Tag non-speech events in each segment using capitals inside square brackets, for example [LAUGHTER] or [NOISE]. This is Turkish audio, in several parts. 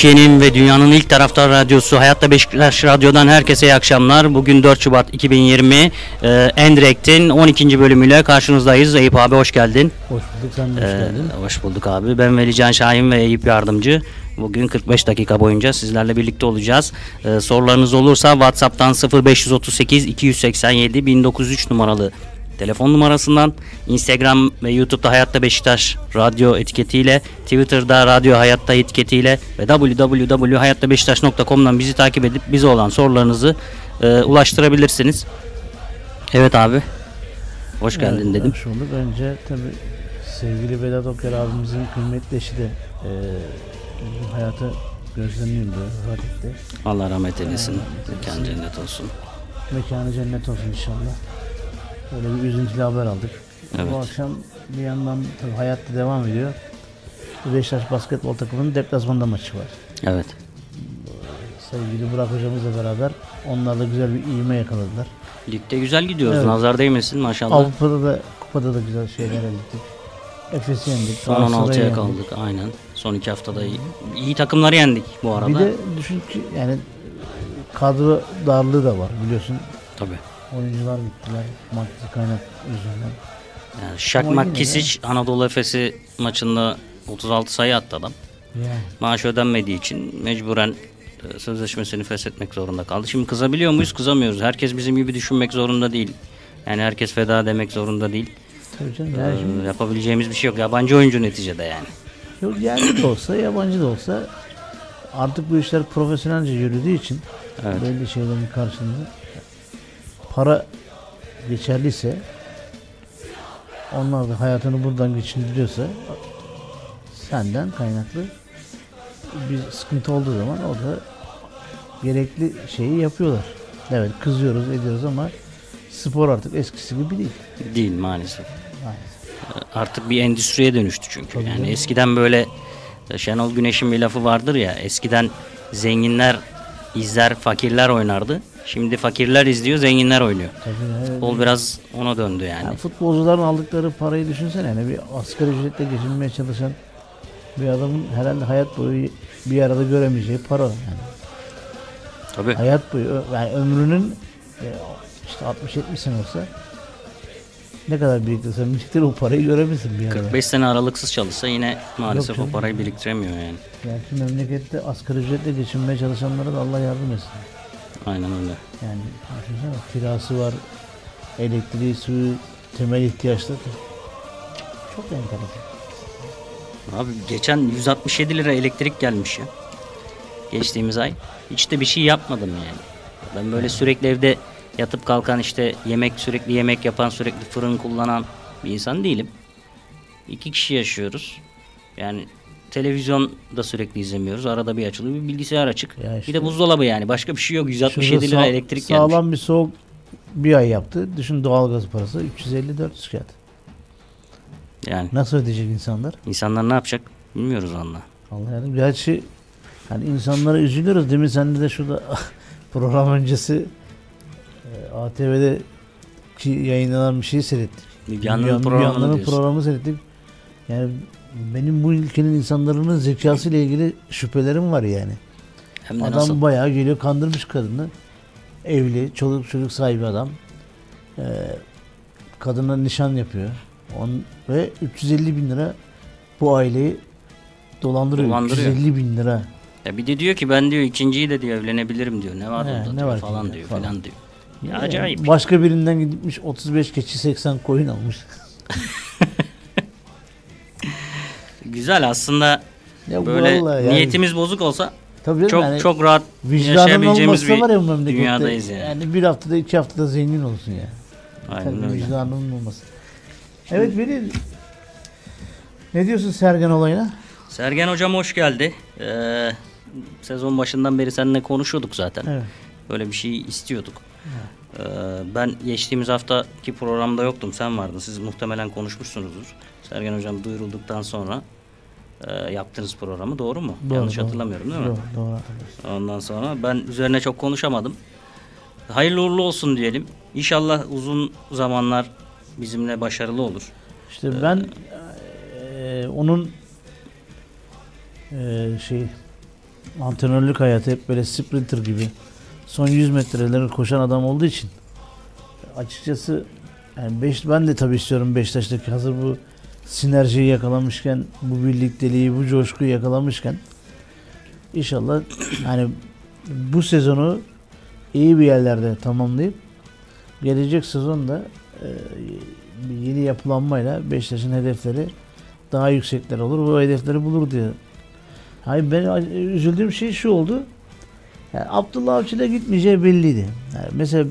Türkiye'nin ve dünyanın ilk taraftar radyosu Hayatta Beşiktaş Radyo'dan herkese iyi akşamlar. Bugün 4 Şubat 2020 e, Endirekt'in 12. bölümüyle karşınızdayız. Eyüp abi hoş geldin. Hoş bulduk sen de hoş Ee, geldin. hoş bulduk abi. Ben Velican Şahin ve Eyüp Yardımcı. Bugün 45 dakika boyunca sizlerle birlikte olacağız. Ee, sorularınız olursa WhatsApp'tan 0538 287 1903 numaralı telefon numarasından Instagram ve YouTube'da Hayatta Beşiktaş radyo etiketiyle, Twitter'da Radyo Hayatta etiketiyle ve www.hayattabeşiktaş.com'dan bizi takip edip bize olan sorularınızı e, ulaştırabilirsiniz. Evet abi. Hoş geldin Evet, dedim. Hoş bulduk. Önce tabii sevgili Vedat Okyar abimizin kıymetli eşi de e, hayatı gözlemliyordu etti. Allah rahmet eylesin. Mekan cennet olsun. Mekanı cennet olsun inşallah. Böyle bir üzüntülü haber aldık. Evet. Bu akşam bir yandan tabii hayatta devam ediyor. Beşiktaş basketbol takımının deplasmanda maçı var. Evet. Sevgili Burak hocamızla beraber onlarla güzel bir iğme yakaladılar. Ligde güzel gidiyoruz. Evet. Nazar değmesin maşallah. Avrupa'da da kupada da güzel şeyler elde ettik. Efes'i yendik. Son Galatasaray'ı 16'ya yendik. kaldık aynen. Son iki haftada iyi, iyi takımları yendik bu arada. Bir de düşün ki yani kadro darlığı da var biliyorsun. Tabii. Oyuncular gittiler maddi kaynak yüzünden. Yani Şak Makkisic Anadolu Efes'i maçında 36 sayı attı adam. Yani Maaş ödenmediği için mecburen e, sözleşmesini feshetmek zorunda kaldı. Şimdi kızabiliyor muyuz? Kızamıyoruz. Herkes bizim gibi düşünmek zorunda değil. Yani herkes feda demek zorunda değil. tabii canım. Yani Ee, şimdi, yapabileceğimiz bir şey yok. Yabancı oyuncu neticede yani. yok yerli de olsa yabancı da olsa artık bu işler profesyonelce yürüdüğü için Evet. belli şeylerin karşılığında para geçerliyse onlar da hayatını buradan geçindiriyorsa senden kaynaklı bir sıkıntı olduğu zaman o da gerekli şeyi yapıyorlar. Evet kızıyoruz ediyoruz ama spor artık eskisi gibi değil. Değil maalesef. Maalesef. artık bir endüstriye dönüştü çünkü. Yani eskiden böyle e, Şenol Güneş'in bir lafı vardır ya. Eskiden zenginler izler, fakirler oynardı. Şimdi fakirler izliyor, zenginler oynuyor. Tabii, evet. Futbol biraz ona döndü yani. Yani futbolcuların aldıkları parayı düşünsene. Yani bir asgari ücretle geçinmeye çalışan bir adamın herhalde hayat boyu bir arada göremeyeceği para yani. Tabii. Hayat boyu yani ömrünün e, işte 60-70 sene olsa ne kadar biriktirsen biriktir o parayı göremezsin bir arada. 45 sene aralıksız çalışsa yine maalesef o canım. parayı biriktiremiyor yani. Yani şu memlekette asgari ücretle geçinmeye çalışanlara da Allah yardım etsin. Aynen öyle. Yani düşünsene kirası var, elektriği, suyu, temel ihtiyaçları. Çok enteresan. Abi geçen 167 lira elektrik gelmiş ya. Geçtiğimiz ay. Hiç de bir şey yapmadım yani. Ben böyle sürekli evde yatıp kalkan işte yemek sürekli yemek yapan sürekli fırın kullanan bir insan değilim. İki kişi yaşıyoruz. Yani televizyon da sürekli izlemiyoruz. Arada bir açılıyor bir bilgisayar açık. Ya işte- Bir de buzdolabı yani. Başka bir şey yok. 167 Şurada lira elektrik gelmiş. Sağlam bir soğuk bir ay yaptı. Düşün doğalgaz parası 350-400 kağıt. Yani Nasıl ödeyecek insanlar? insanlar ne yapacak bilmiyoruz Allah. Allah yardım. Gerçi hani insanlara üzülüyoruz. Demin sen de şurada [LAUGHS] program öncesi e, ATV'de ki yayınlanan bir şeyi seyrettik. Müge Anlı'nın programını programı seyrettik. Yani benim bu ülkenin insanların zekası ile ilgili şüphelerim var yani. Hem de Adam nasıl? bayağı geliyor kandırmış kadını. Evli, çoluk çocuk sahibi adam. Ee, kadına nişan yapıyor. On, ve 350 bin lira bu aileyi dolandırıyor. Dolandırıyor. 350 bin lira. Ya bir de diyor ki ben diyor ikinciyi de diyor evlenebilirim diyor. Ne var He, orada ne diyor, var falan diyor, diyor falan. falan diyor. Ya Yani acayip. Başka birinden gitmiş 35 keçi 80 koyun almış. [LAUGHS] Güzel aslında ya böyle vallahi yani- niyetimiz bozuk olsa Tabii çok yani çok rahat yaşayabileceğimiz bir var ya dünyadayız yani. Yani bir haftada iki haftada zengin olsun ya. Aynen Tabii öyle. vicdanının olması. Evet Veli ne diyorsun Sergen olayına? Sergen hocam hoş geldi. Ee, sezon başından beri seninle konuşuyorduk zaten. Evet. Böyle bir şey istiyorduk. Ee, ben geçtiğimiz haftaki programda yoktum. Sen vardın. Siz muhtemelen konuşmuşsunuzdur. Sergen hocam duyurulduktan sonra e, yaptığınız programı doğru mu? Doğru, Yanlış doğru. hatırlamıyorum değil mi? Doğru, doğru. Ondan sonra ben üzerine çok konuşamadım. Hayırlı uğurlu olsun diyelim. İnşallah uzun zamanlar bizimle başarılı olur. İşte ben eee, onun eee, şey antrenörlük hayatı hep böyle sprinter gibi son 100 metreleri koşan adam olduğu için açıkçası yani beş, ben de tabii istiyorum Beşiktaş'taki hazır bu sinerjiyi yakalamışken bu birlikteliği bu coşkuyu yakalamışken inşallah hani bu sezonu iyi bir yerlerde tamamlayıp gelecek sezonda e, yeni yapılanmayla Beşiktaş'ın hedefleri daha yüksekler olur. Bu hedefleri bulur diye. Hayır ben üzüldüğüm şey şu oldu. Yani Abdullah Avcı'da gitmeyeceği belliydi. Yani mesela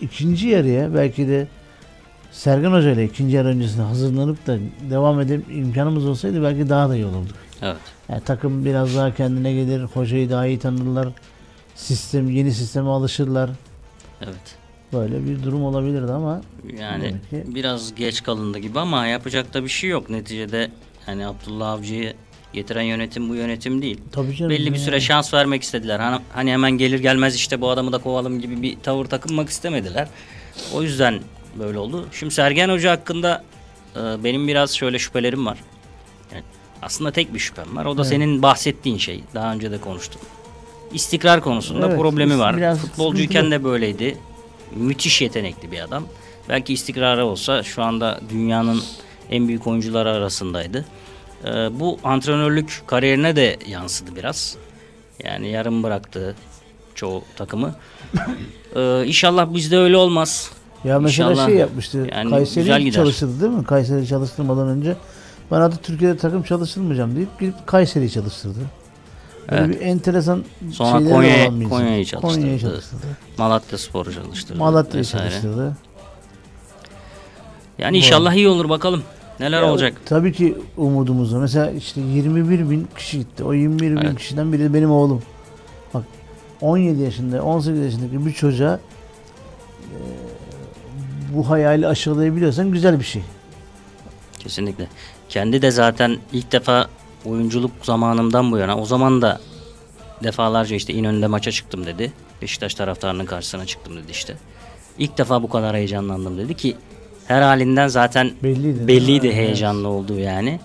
ikinci yarıya belki de Sergen Hoca ile ikinci yarı öncesinde hazırlanıp da devam edip imkanımız olsaydı belki daha da iyi olurdu. Evet. Yani takım biraz daha kendine gelir, hocayı daha iyi tanırlar. Sistem yeni sisteme alışırlar. Evet. Böyle bir durum olabilirdi ama Yani ki- biraz geç kalındı gibi ama yapacak da bir şey yok. Neticede yani Abdullah Avcı'yı getiren yönetim bu yönetim değil. tabii canım. Belli bir süre şans vermek istediler. Hani, hani hemen gelir gelmez işte bu adamı da kovalım gibi bir tavır takınmak istemediler. O yüzden böyle oldu. Şimdi Sergen Hoca hakkında e, benim biraz şöyle şüphelerim var. Yani aslında tek bir şüphem var. O da Evet. senin bahsettiğin şey. Daha önce de konuştuk. İstikrar konusunda Evet, problemi var. Futbolcuyken de böyleydi. Müthiş yetenekli bir adam. Belki istikrarı olsa şu anda dünyanın en büyük oyuncuları arasındaydı. Ee, bu antrenörlük kariyerine de yansıdı biraz. Yani yarım bıraktı çoğu takımı. Ee, inşallah bizde öyle olmaz. Ya mesela İnşallah. şey yapmıştı. Yani Kayseri çalıştırdı değil mi? Kayseri çalıştırmadan önce ben artık Türkiye'de takım çalıştırmayacağım deyip gidip Kayseri'yi çalıştırdı. Böyle Evet. bir enteresan Sonra şeyleri Konya- olan bir insan. Konya'yı çalıştırdı. Konya'yı çalıştırdı. Malatya Spor'u çalıştırdı. Malatya'yı çalıştırdı. Yani inşallah iyi olur bakalım. Neler Ya, olacak? Tabii ki umudumuz var. Mesela işte 21 bin kişi gitti. O 21 bin Evet. kişiden biri benim oğlum. Bak 17 yaşında, 18 yaşındaki bir çocuğa e, bu hayali aşılayabiliyorsan güzel bir şey. Kesinlikle. Kendi de zaten ilk defa oyunculuk zamanımdan bu yana o zaman da defalarca işte İnönü'nde maça çıktım dedi. Beşiktaş taraftarının karşısına çıktım dedi işte. İlk defa bu kadar heyecanlandım dedi ki her halinden zaten Belliydi. belliydi heyecanlı olduğu yani.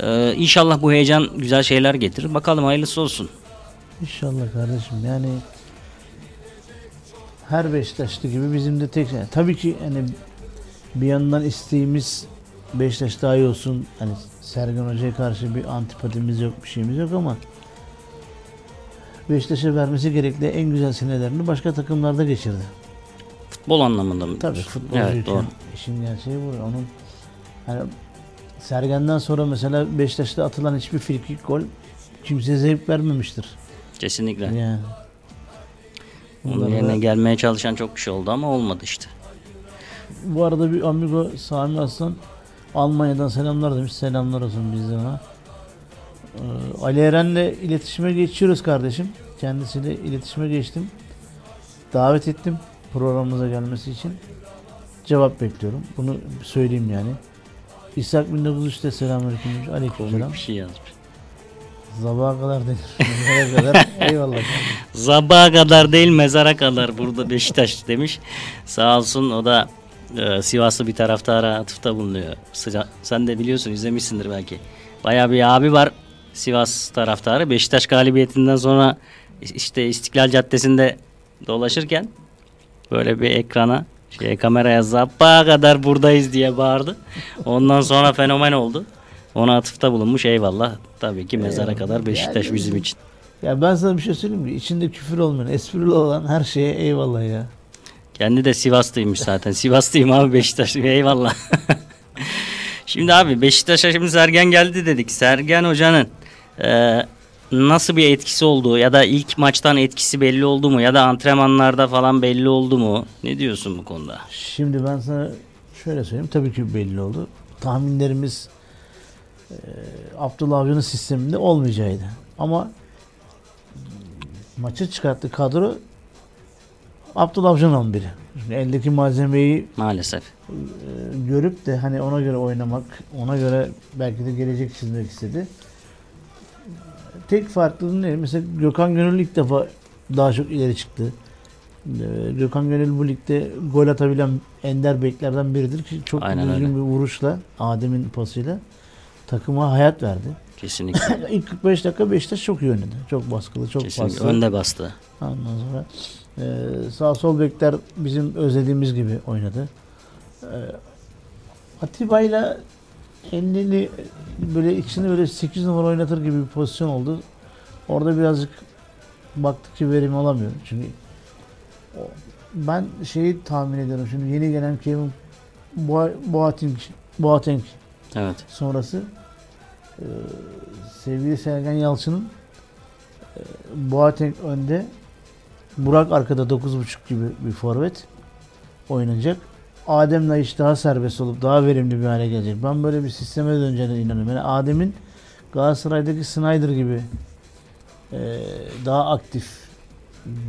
Ee, inşallah bu heyecan güzel şeyler getirir. Bakalım hayırlısı olsun. İnşallah kardeşim yani her Beşiktaşlı gibi bizim de tek yani tabii ki hani bir yandan isteğimiz Beşiktaş daha iyi olsun. Hani Sergen Hoca'ya karşı bir antipatimiz yok, bir şeyimiz yok ama Beşiktaş'a vermesi gerekli en güzel senelerini başka takımlarda geçirdi. Futbol anlamında mı? Tabii futbolcuyken Evet doğru. işin gerçeği bu. Onun hani Sergen'den sonra mesela Beşiktaş'ta atılan hiçbir frikik gol kimseye zevk vermemiştir. Kesinlikle. Yani. Onun yerine da- gelmeye çalışan çok kişi oldu ama olmadı işte. Bu arada bir amigo Sami Aslan Almanya'dan selamlar demiş. Selamlar olsun bizden ona. Ee, Ali Eren'le iletişime geçiyoruz kardeşim. Kendisiyle iletişime geçtim. Davet ettim programımıza gelmesi için. Cevap bekliyorum. Bunu söyleyeyim yani. İshak 1903'te selamünaleyküm demiş. Aleykümselam. Komik bir şey yazmış. Sabaha kadar denir. [LAUGHS] Sabaha kadar. Eyvallah. Sabaha kadar değil mezara kadar burada Beşiktaş demiş. Sağ olsun o da e, Sivaslı bir taraftara atıfta bulunuyor. Sıca- sen de biliyorsun izlemişsindir belki. Bayağı bir abi var Sivas taraftarı. Beşiktaş galibiyetinden sonra işte İstiklal Caddesi'nde dolaşırken böyle bir ekrana şey kameraya sabaha kadar buradayız diye bağırdı. Ondan sonra fenomen oldu. Ona atıfta bulunmuş eyvallah. Tabii ki mezara Eyvallah. kadar Beşiktaş Yani- bizim için. Ya ben sana bir şey söyleyeyim mi? İçinde küfür olmayan, esprili olan her şeye eyvallah ya. Kendi de Sivaslıymış zaten. Sivaslıyım abi Beşiktaş. Eyvallah. [LAUGHS] şimdi abi Beşiktaş'a şimdi Sergen geldi dedik. Sergen Hoca'nın e, nasıl bir etkisi olduğu ya da ilk maçtan etkisi belli oldu mu ya da antrenmanlarda falan belli oldu mu? Ne diyorsun bu konuda? Şimdi ben sana şöyle söyleyeyim. Tabii ki belli oldu. Tahminlerimiz e, Abdullah Avcı'nın sisteminde olmayacağıydı. Ama maça çıkarttığı kadro Abdullah Avcı'nın 11'i. Şimdi eldeki malzemeyi Maalesef. e, görüp de hani ona göre oynamak, ona göre belki de gelecek çizmek istedi. Tek farklılığı ne? Mesela Gökhan Gönül ilk defa daha çok ileri çıktı. Ee, Gökhan Gönül bu ligde gol atabilen ender beklerden biridir ki çok Aynen düzgün öyle. bir vuruşla Adem'in pasıyla takıma hayat verdi. Kesinlikle. [LAUGHS] İlk 45 dakika Beşiktaş çok iyi oynadı. Çok baskılı, çok Kesinlikle. paslı. Önde bastı. Ondan sonra e, sağ sol bekler bizim özlediğimiz gibi oynadı. E, Atiba'yla elini böyle ikisini böyle 8 numara oynatır gibi bir pozisyon oldu. Orada birazcık baktık ki verim alamıyor. Çünkü o- ben şeyi tahmin ediyorum. Şimdi yeni gelen Kevin Boa- Boateng, Boateng Evet. sonrası e, sevgili Sergen Yalçın'ın e, Boateng önde Burak arkada 9.5 gibi bir forvet oynayacak. Adem Laiş daha serbest olup daha verimli bir hale gelecek. Ben böyle bir sisteme döneceğine inanıyorum. Yani Adem'in Galatasaray'daki Snyder gibi e, daha aktif,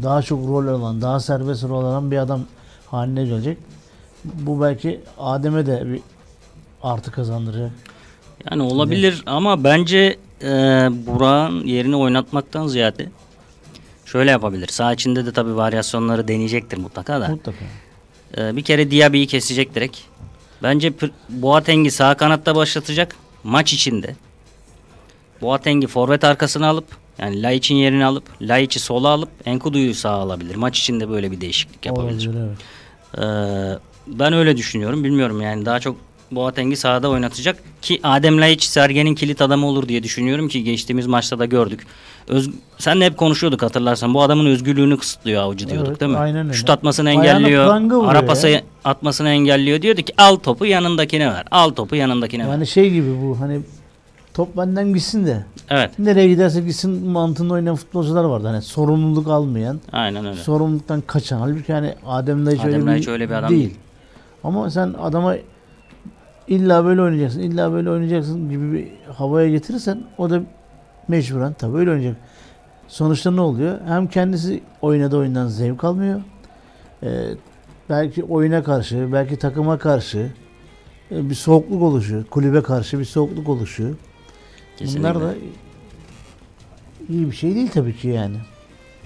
daha çok rol alan, daha serbest rol alan bir adam haline gelecek. Bu belki Adem'e de bir artı kazandıracak. Yani olabilir ama bence e, Burak'ın yerini oynatmaktan ziyade şöyle yapabilir. Sağ içinde de tabii varyasyonları deneyecektir mutlaka da. Mutlaka. E, bir kere Diaby'i kesecek direkt. Bence Boateng'i sağ kanatta başlatacak maç içinde. Boateng'i forvet arkasına alıp yani Laiç'in yerini alıp Laiç'i sola alıp Enkudu'yu sağa alabilir. Maç içinde böyle bir değişiklik yapabilir. Olabilir, evet. Ee, ben öyle düşünüyorum. Bilmiyorum yani daha çok Boateng'i sahada oynatacak ki Adem Laiç Sergen'in kilit adamı olur diye düşünüyorum ki geçtiğimiz maçta da gördük. Öz, sen hep konuşuyorduk hatırlarsan. Bu adamın özgürlüğünü kısıtlıyor avcı diyorduk Evet, değil mi? aynen öyle. Şut atmasını engelliyor. Ara pası ya. atmasını engelliyor. Diyordu ki al topu yanındakine ver. Al topu yanındakine ver. Yani şey gibi bu hani top benden gitsin de Evet. nereye giderse gitsin mantığında oynayan futbolcular vardı. Hani sorumluluk almayan, Aynen öyle. sorumluluktan kaçan. Halbuki hani Adem Laiç öyle, Adem bir, öyle bir adam değil. Ama sen adama illa böyle oynayacaksın, illa böyle oynayacaksın gibi bir havaya getirirsen o da mecburen tabii öyle oynayacak. Sonuçta ne oluyor? Hem kendisi oynadığı oyundan zevk almıyor. Ee, belki oyuna karşı, belki takıma karşı e, bir soğukluk oluşuyor. Kulübe karşı bir soğukluk oluşuyor. Kesinlikle. Bunlar da iyi bir şey değil tabii ki yani.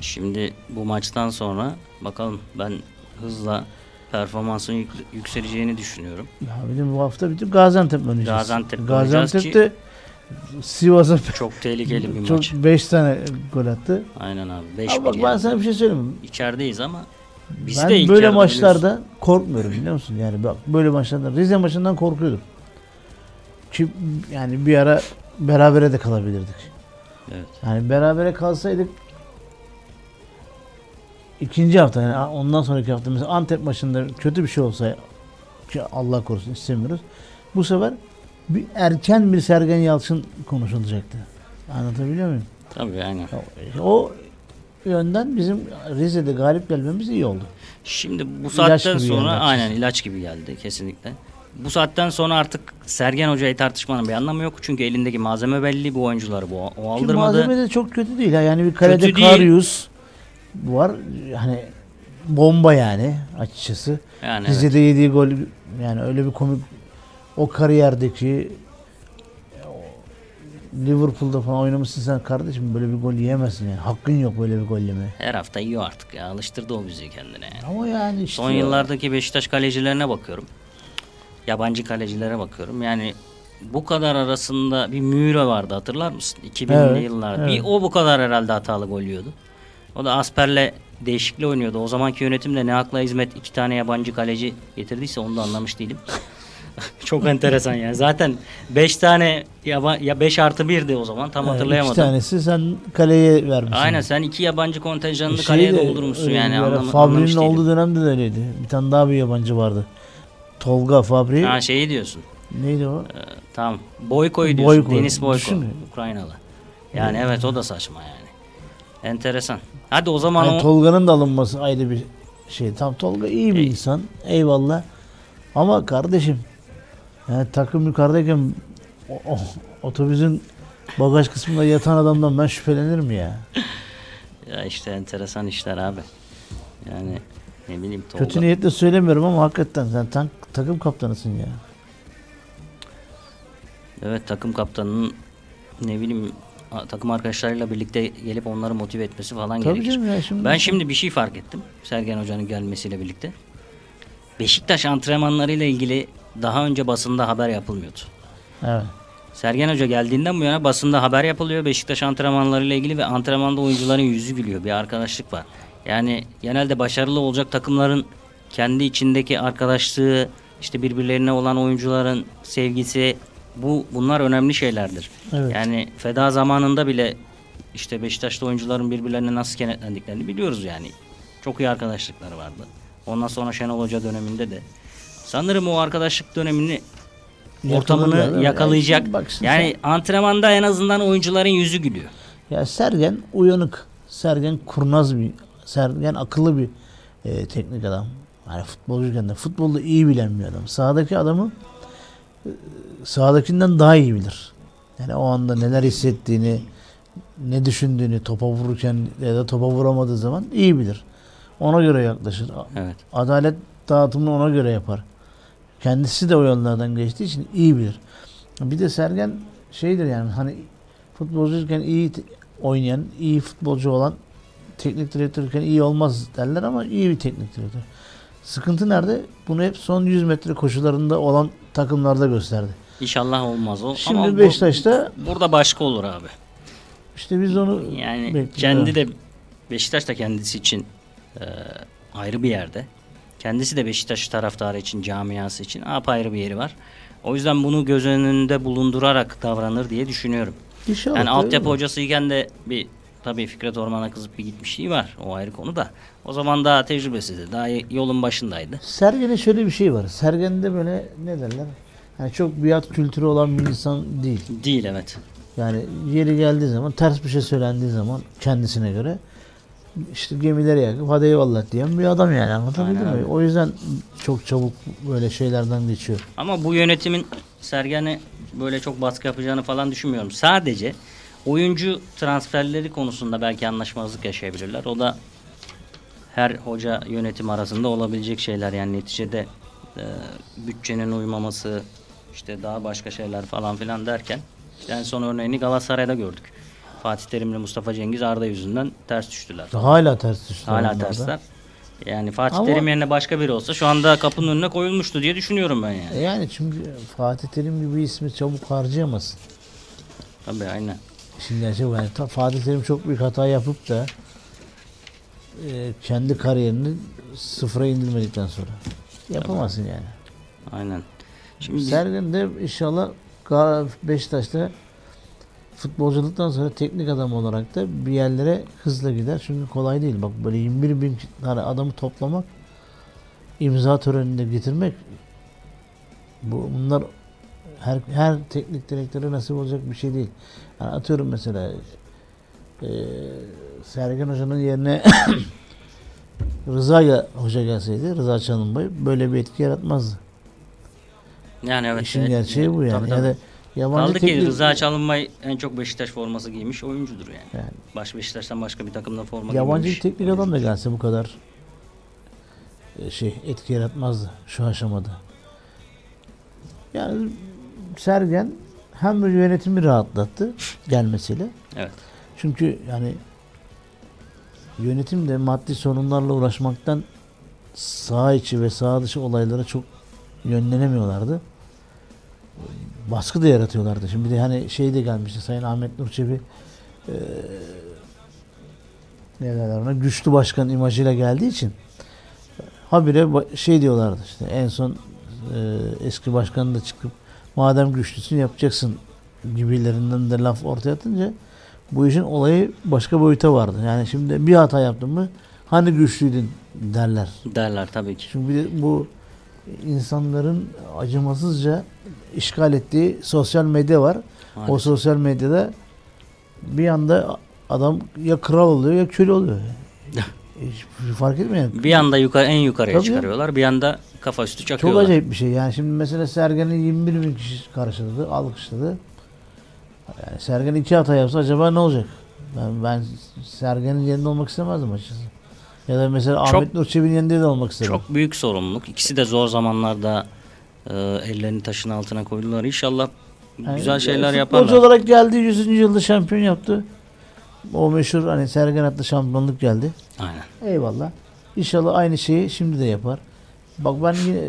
Şimdi bu maçtan sonra bakalım ben hızla performansın yük- yükseleceğini düşünüyorum. Ya de bu hafta bir de Gaziantep oynayacağız. Gaziantep Gaziantep'te Sivas'a [LAUGHS] Çok tehlikeli bir [LAUGHS] çok maç. 5 tane gol attı. Aynen abi. 5 Ama bak ben sana bir şey söyleyeyim mi? İçerideyiz ama biz ben de böyle maçlarda korkmuyorum biliyor musun? Yani bak böyle maçlarda Rize maçından korkuyordum. Ki yani bir ara berabere de kalabilirdik. Evet. Yani berabere kalsaydık ikinci hafta yani ondan sonraki hafta mesela Antep maçında kötü bir şey olsa ki Allah korusun istemiyoruz. Bu sefer bir erken bir Sergen Yalçın konuşulacaktı. Anlatabiliyor muyum? Tabii aynen. O yönden bizim Rize'de galip gelmemiz iyi oldu. Şimdi bu İlaç saatten gibi sonra geldi aynen ilaç gibi geldi kesinlikle. Bu saatten sonra artık Sergen Hoca'yı tartışmanın bir anlamı yok. Çünkü elindeki malzeme belli. Bu oyuncuları bu o Ki aldırmadı. malzeme de çok kötü değil. Yani bir kalede. Karius var. Hani bomba yani açıkçası. Yani evet. Rize'de yediği gol yani öyle bir komik o kariyerdeki Liverpool'da falan oynamışsın sen kardeşim böyle bir gol yiyemezsin yani. Hakkın yok böyle bir gol yemeye. Her hafta yiyor artık ya. Alıştırdı o bizi kendine. yani. Ama yani işte Son yıllardaki Beşiktaş kalecilerine bakıyorum. Yabancı kalecilere bakıyorum. Yani bu kadar arasında bir Müre vardı hatırlar mısın? 2000'li Evet, yıllarda. evet. Bir o bu kadar herhalde hatalı gol yiyordu. O da Asper'le değişikli oynuyordu. O zamanki yönetimde ne akla hizmet iki tane yabancı kaleci getirdiyse onu da anlamış değilim. [LAUGHS] Çok enteresan yani. Zaten 5 tane yaba, ya 5 artı 1'di o zaman tam Evet, hatırlayamadım. İki tanesi sen kaleye vermişsin. Aynen sen iki yabancı kontenjanını Şey kaleye de doldurmuşsun öyle yani anlam, Fabri'nin olduğu dönemde de öyleydi. Bir tane daha bir yabancı vardı. Tolga Fabri. Ha şeyi diyorsun. Neydi o? Ee, tamam. Boyko'yu diyorsun. Boyko. Deniz Boyko. Ukraynalı. Yani evet o da saçma yani. Enteresan. Hadi o zaman Yani o Tolga'nın da alınması ayrı bir şey. Tam Tolga iyi bir Ey. insan. Eyvallah. Ama kardeşim yani takım yukarıdayken o- o- otobüsün bagaj kısmında yatan adamdan ben şüphelenirim ya. [LAUGHS] ya işte enteresan işler abi. Yani ne bileyim Tolga. Kötü niyetle söylemiyorum ama hakikaten sen tank, takım kaptanısın ya. Evet takım kaptanının ne bileyim takım arkadaşlarıyla birlikte gelip onları motive etmesi falan Tabii gerekir. ya şimdi. Ben şimdi bir şey fark ettim. Sergen Hoca'nın gelmesiyle birlikte. Beşiktaş antrenmanlarıyla ilgili daha önce basında haber yapılmıyordu. Evet. Sergen Hoca geldiğinden bu yana basında haber yapılıyor Beşiktaş antrenmanlarıyla ilgili ve antrenmanda oyuncuların yüzü gülüyor. Bir arkadaşlık var. Yani genelde başarılı olacak takımların kendi içindeki arkadaşlığı, işte birbirlerine olan oyuncuların sevgisi bu bunlar önemli şeylerdir. Evet. Yani feda zamanında bile işte Beşiktaş'ta oyuncuların birbirlerine nasıl kenetlendiklerini biliyoruz yani. Çok iyi arkadaşlıkları vardı. Ondan sonra Şenol Hoca döneminde de. Sanırım o arkadaşlık dönemini ortamını Yakalarlar, evet. yakalayacak. Yani Yani antrenmanda en azından oyuncuların yüzü gülüyor. Ya Sergen uyanık. Sergen kurnaz bir, Sergen akıllı bir e, teknik adam. Yani futbolcuyken de futbolda iyi bilen bir adam. Sahadaki adamı e, sahadakinden daha iyi bilir. Yani o anda neler hissettiğini, ne düşündüğünü topa vururken ya da topa vuramadığı zaman iyi bilir. Ona göre yaklaşır. Evet. Adalet dağıtımını ona göre yapar. Kendisi de o yollardan geçtiği için iyi bilir. Bir de Sergen şeydir yani hani futbolcuyken iyi oynayan, iyi futbolcu olan teknik direktörken iyi olmaz derler ama iyi bir teknik direktör. Sıkıntı nerede? Bunu hep son 100 metre koşularında olan takımlarda gösterdi. İnşallah olmaz o. Şimdi Ama bu- Beşiktaş'ta burada başka olur abi. işte biz onu Yani bekliyoruz. kendi de Beşiktaş da kendisi için e, ayrı bir yerde. Kendisi de Beşiktaş taraftarı için, camiası için apayrı bir yeri var. O yüzden bunu göz önünde bulundurarak davranır diye düşünüyorum. İnşallah Yani altyapı hocasıyken de bir tabii Fikret Orman'a kızıp bir gitmişliği var. O ayrı konu da. O zaman daha tecrübesizdi. Daha yolun başındaydı. Sergen'e şöyle bir şey var. Sergen'de böyle ne derler? Yani çok biat kültürü olan bir insan değil. Değil evet. Yani yeri geldiği zaman ters bir şey söylendiği zaman kendisine göre işte gemileri yakıp hadi eyvallah diyen bir adam yani anlatabildim Aynen mi? O yüzden çok çabuk böyle şeylerden geçiyor. Ama bu yönetimin Sergen'e böyle çok baskı yapacağını falan düşünmüyorum. Sadece oyuncu transferleri konusunda belki anlaşmazlık yaşayabilirler. O da her hoca yönetim arasında olabilecek şeyler yani neticede e, bütçenin uymaması işte daha başka şeyler falan filan derken işte en son örneğini Galatasaray'da gördük. Fatih Terim'le Mustafa Cengiz Arda yüzünden ters düştüler. Hala ters düştü. Hala tersler. Yani Fatih Ama- Terim yerine başka biri olsa şu anda kapının önüne koyulmuştu diye düşünüyorum ben yani. E Yani çünkü Fatih Terim gibi ismi çabuk harcayamazsın. Tabii aynen. Şimdi gerçek yani ta- Fatih Terim çok büyük hata yapıp da e, kendi kariyerini sıfıra indirmedikten sonra yapamazsın yani. Aynen. Şimdi Sergen de inşallah Beşiktaş'ta futbolculuktan sonra teknik adam olarak da bir yerlere hızla gider. Çünkü kolay değil. Bak böyle 21 bin tane adamı toplamak, imza töreninde getirmek bu bunlar her, her teknik direktöre nasip olacak bir şey değil. Yani atıyorum mesela eee Sergen Hoca'nın yerine [COUGHS] Rıza Hoca gelseydi, Rıza Çalınbay böyle bir etki yaratmazdı. Yani evet. İşin evet. gerçeği bu yani. Tabii, Ya tabii. da yabancı Kaldı ki teknik- Rıza Çalınbay en çok Beşiktaş forması giymiş oyuncudur yani. Yani Baş Beşiktaş'tan başka bir takımda forma yabancı bir giymemiş. teknik adam da gelse bu kadar e, şey etki yaratmazdı şu aşamada. Yani Sergen hem yönetimi rahatlattı gelmesiyle. Evet. Çünkü yani yönetim de maddi sorunlarla uğraşmaktan sağ içi ve sağ dışı olaylara çok yönlenemiyorlardı. Baskı da yaratıyorlardı. Şimdi bir de hani şey de gelmişti Sayın Ahmet Nur Çebi eee ne derler ona güçlü başkan imajıyla geldiği için habire şey diyorlardı işte en son eee, eski başkan da çıkıp madem güçlüsün yapacaksın gibilerinden de laf ortaya atınca bu işin olayı başka boyuta vardı. Yani şimdi bir hata yaptın mı hani güçlüydün derler. Derler tabii ki. Çünkü bir de bu insanların acımasızca işgal ettiği sosyal medya var. O Maalesef. sosyal medyada bir anda adam ya kral oluyor ya köle oluyor. [LAUGHS] Hiç fark etmiyor. Bir anda yukarı en yukarıya Tabii ya. çıkarıyorlar. Bir anda kafa üstü Çok çakıyorlar. acayip bir şey. Yani şimdi mesela Sergen'i 21 bin kişi karşıladı, alkışladı. Yani Sergen iki hata yapsa acaba ne olacak? Ben, ben Sergen'in yerinde olmak istemezdim açıkçası. Ya da mesela Çok- Ahmet Nur Çebi'nin yerinde de olmak istedim. Çok büyük sorumluluk. İkisi de zor zamanlarda e, ellerini taşın altına koydular. İnşallah Yani güzel şeyler futbolcu yaparlar. olarak geldi 100. yılda şampiyon yaptı. O meşhur hani Sergen adlı şampiyonluk geldi. Aynen. Eyvallah. İnşallah aynı şeyi şimdi de yapar. Bak ben yine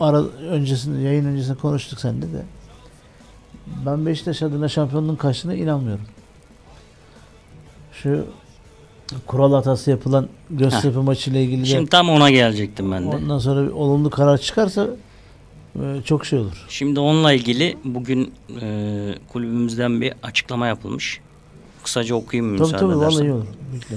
ara öncesinde yayın öncesinde konuştuk seninle de. Ben Beşiktaş adına şampiyonluğun kaçtığına inanmıyorum. Şu kural hatası yapılan Göztepe maçıyla ilgili de Şimdi tam ona gelecektim ben de. ondan sonra bir olumlu karar çıkarsa e, çok şey olur. Şimdi onunla ilgili bugün e, kulübümüzden bir açıklama yapılmış. Kısaca okuyayım Tabii müsaade tabii edersen. vallahi iyi olur. Bekle.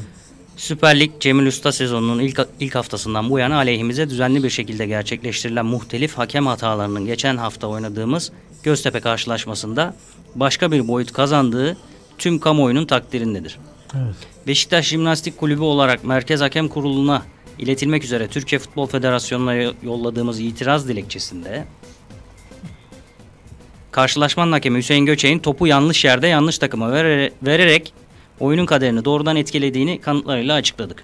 Süper Lig Cemil Usta sezonunun ilk, ilk haftasından bu yana aleyhimize düzenli bir şekilde gerçekleştirilen muhtelif hakem hatalarının geçen hafta oynadığımız Göztepe karşılaşmasında başka bir boyut kazandığı tüm kamuoyunun takdirindedir. Evet. Beşiktaş Jimnastik Kulübü olarak Merkez Hakem Kurulu'na iletilmek üzere Türkiye Futbol Federasyonu'na yolladığımız itiraz dilekçesinde karşılaşmanın hakemi Hüseyin Göçek'in topu yanlış yerde yanlış takıma vere- vererek oyunun kaderini doğrudan etkilediğini kanıtlarıyla açıkladık.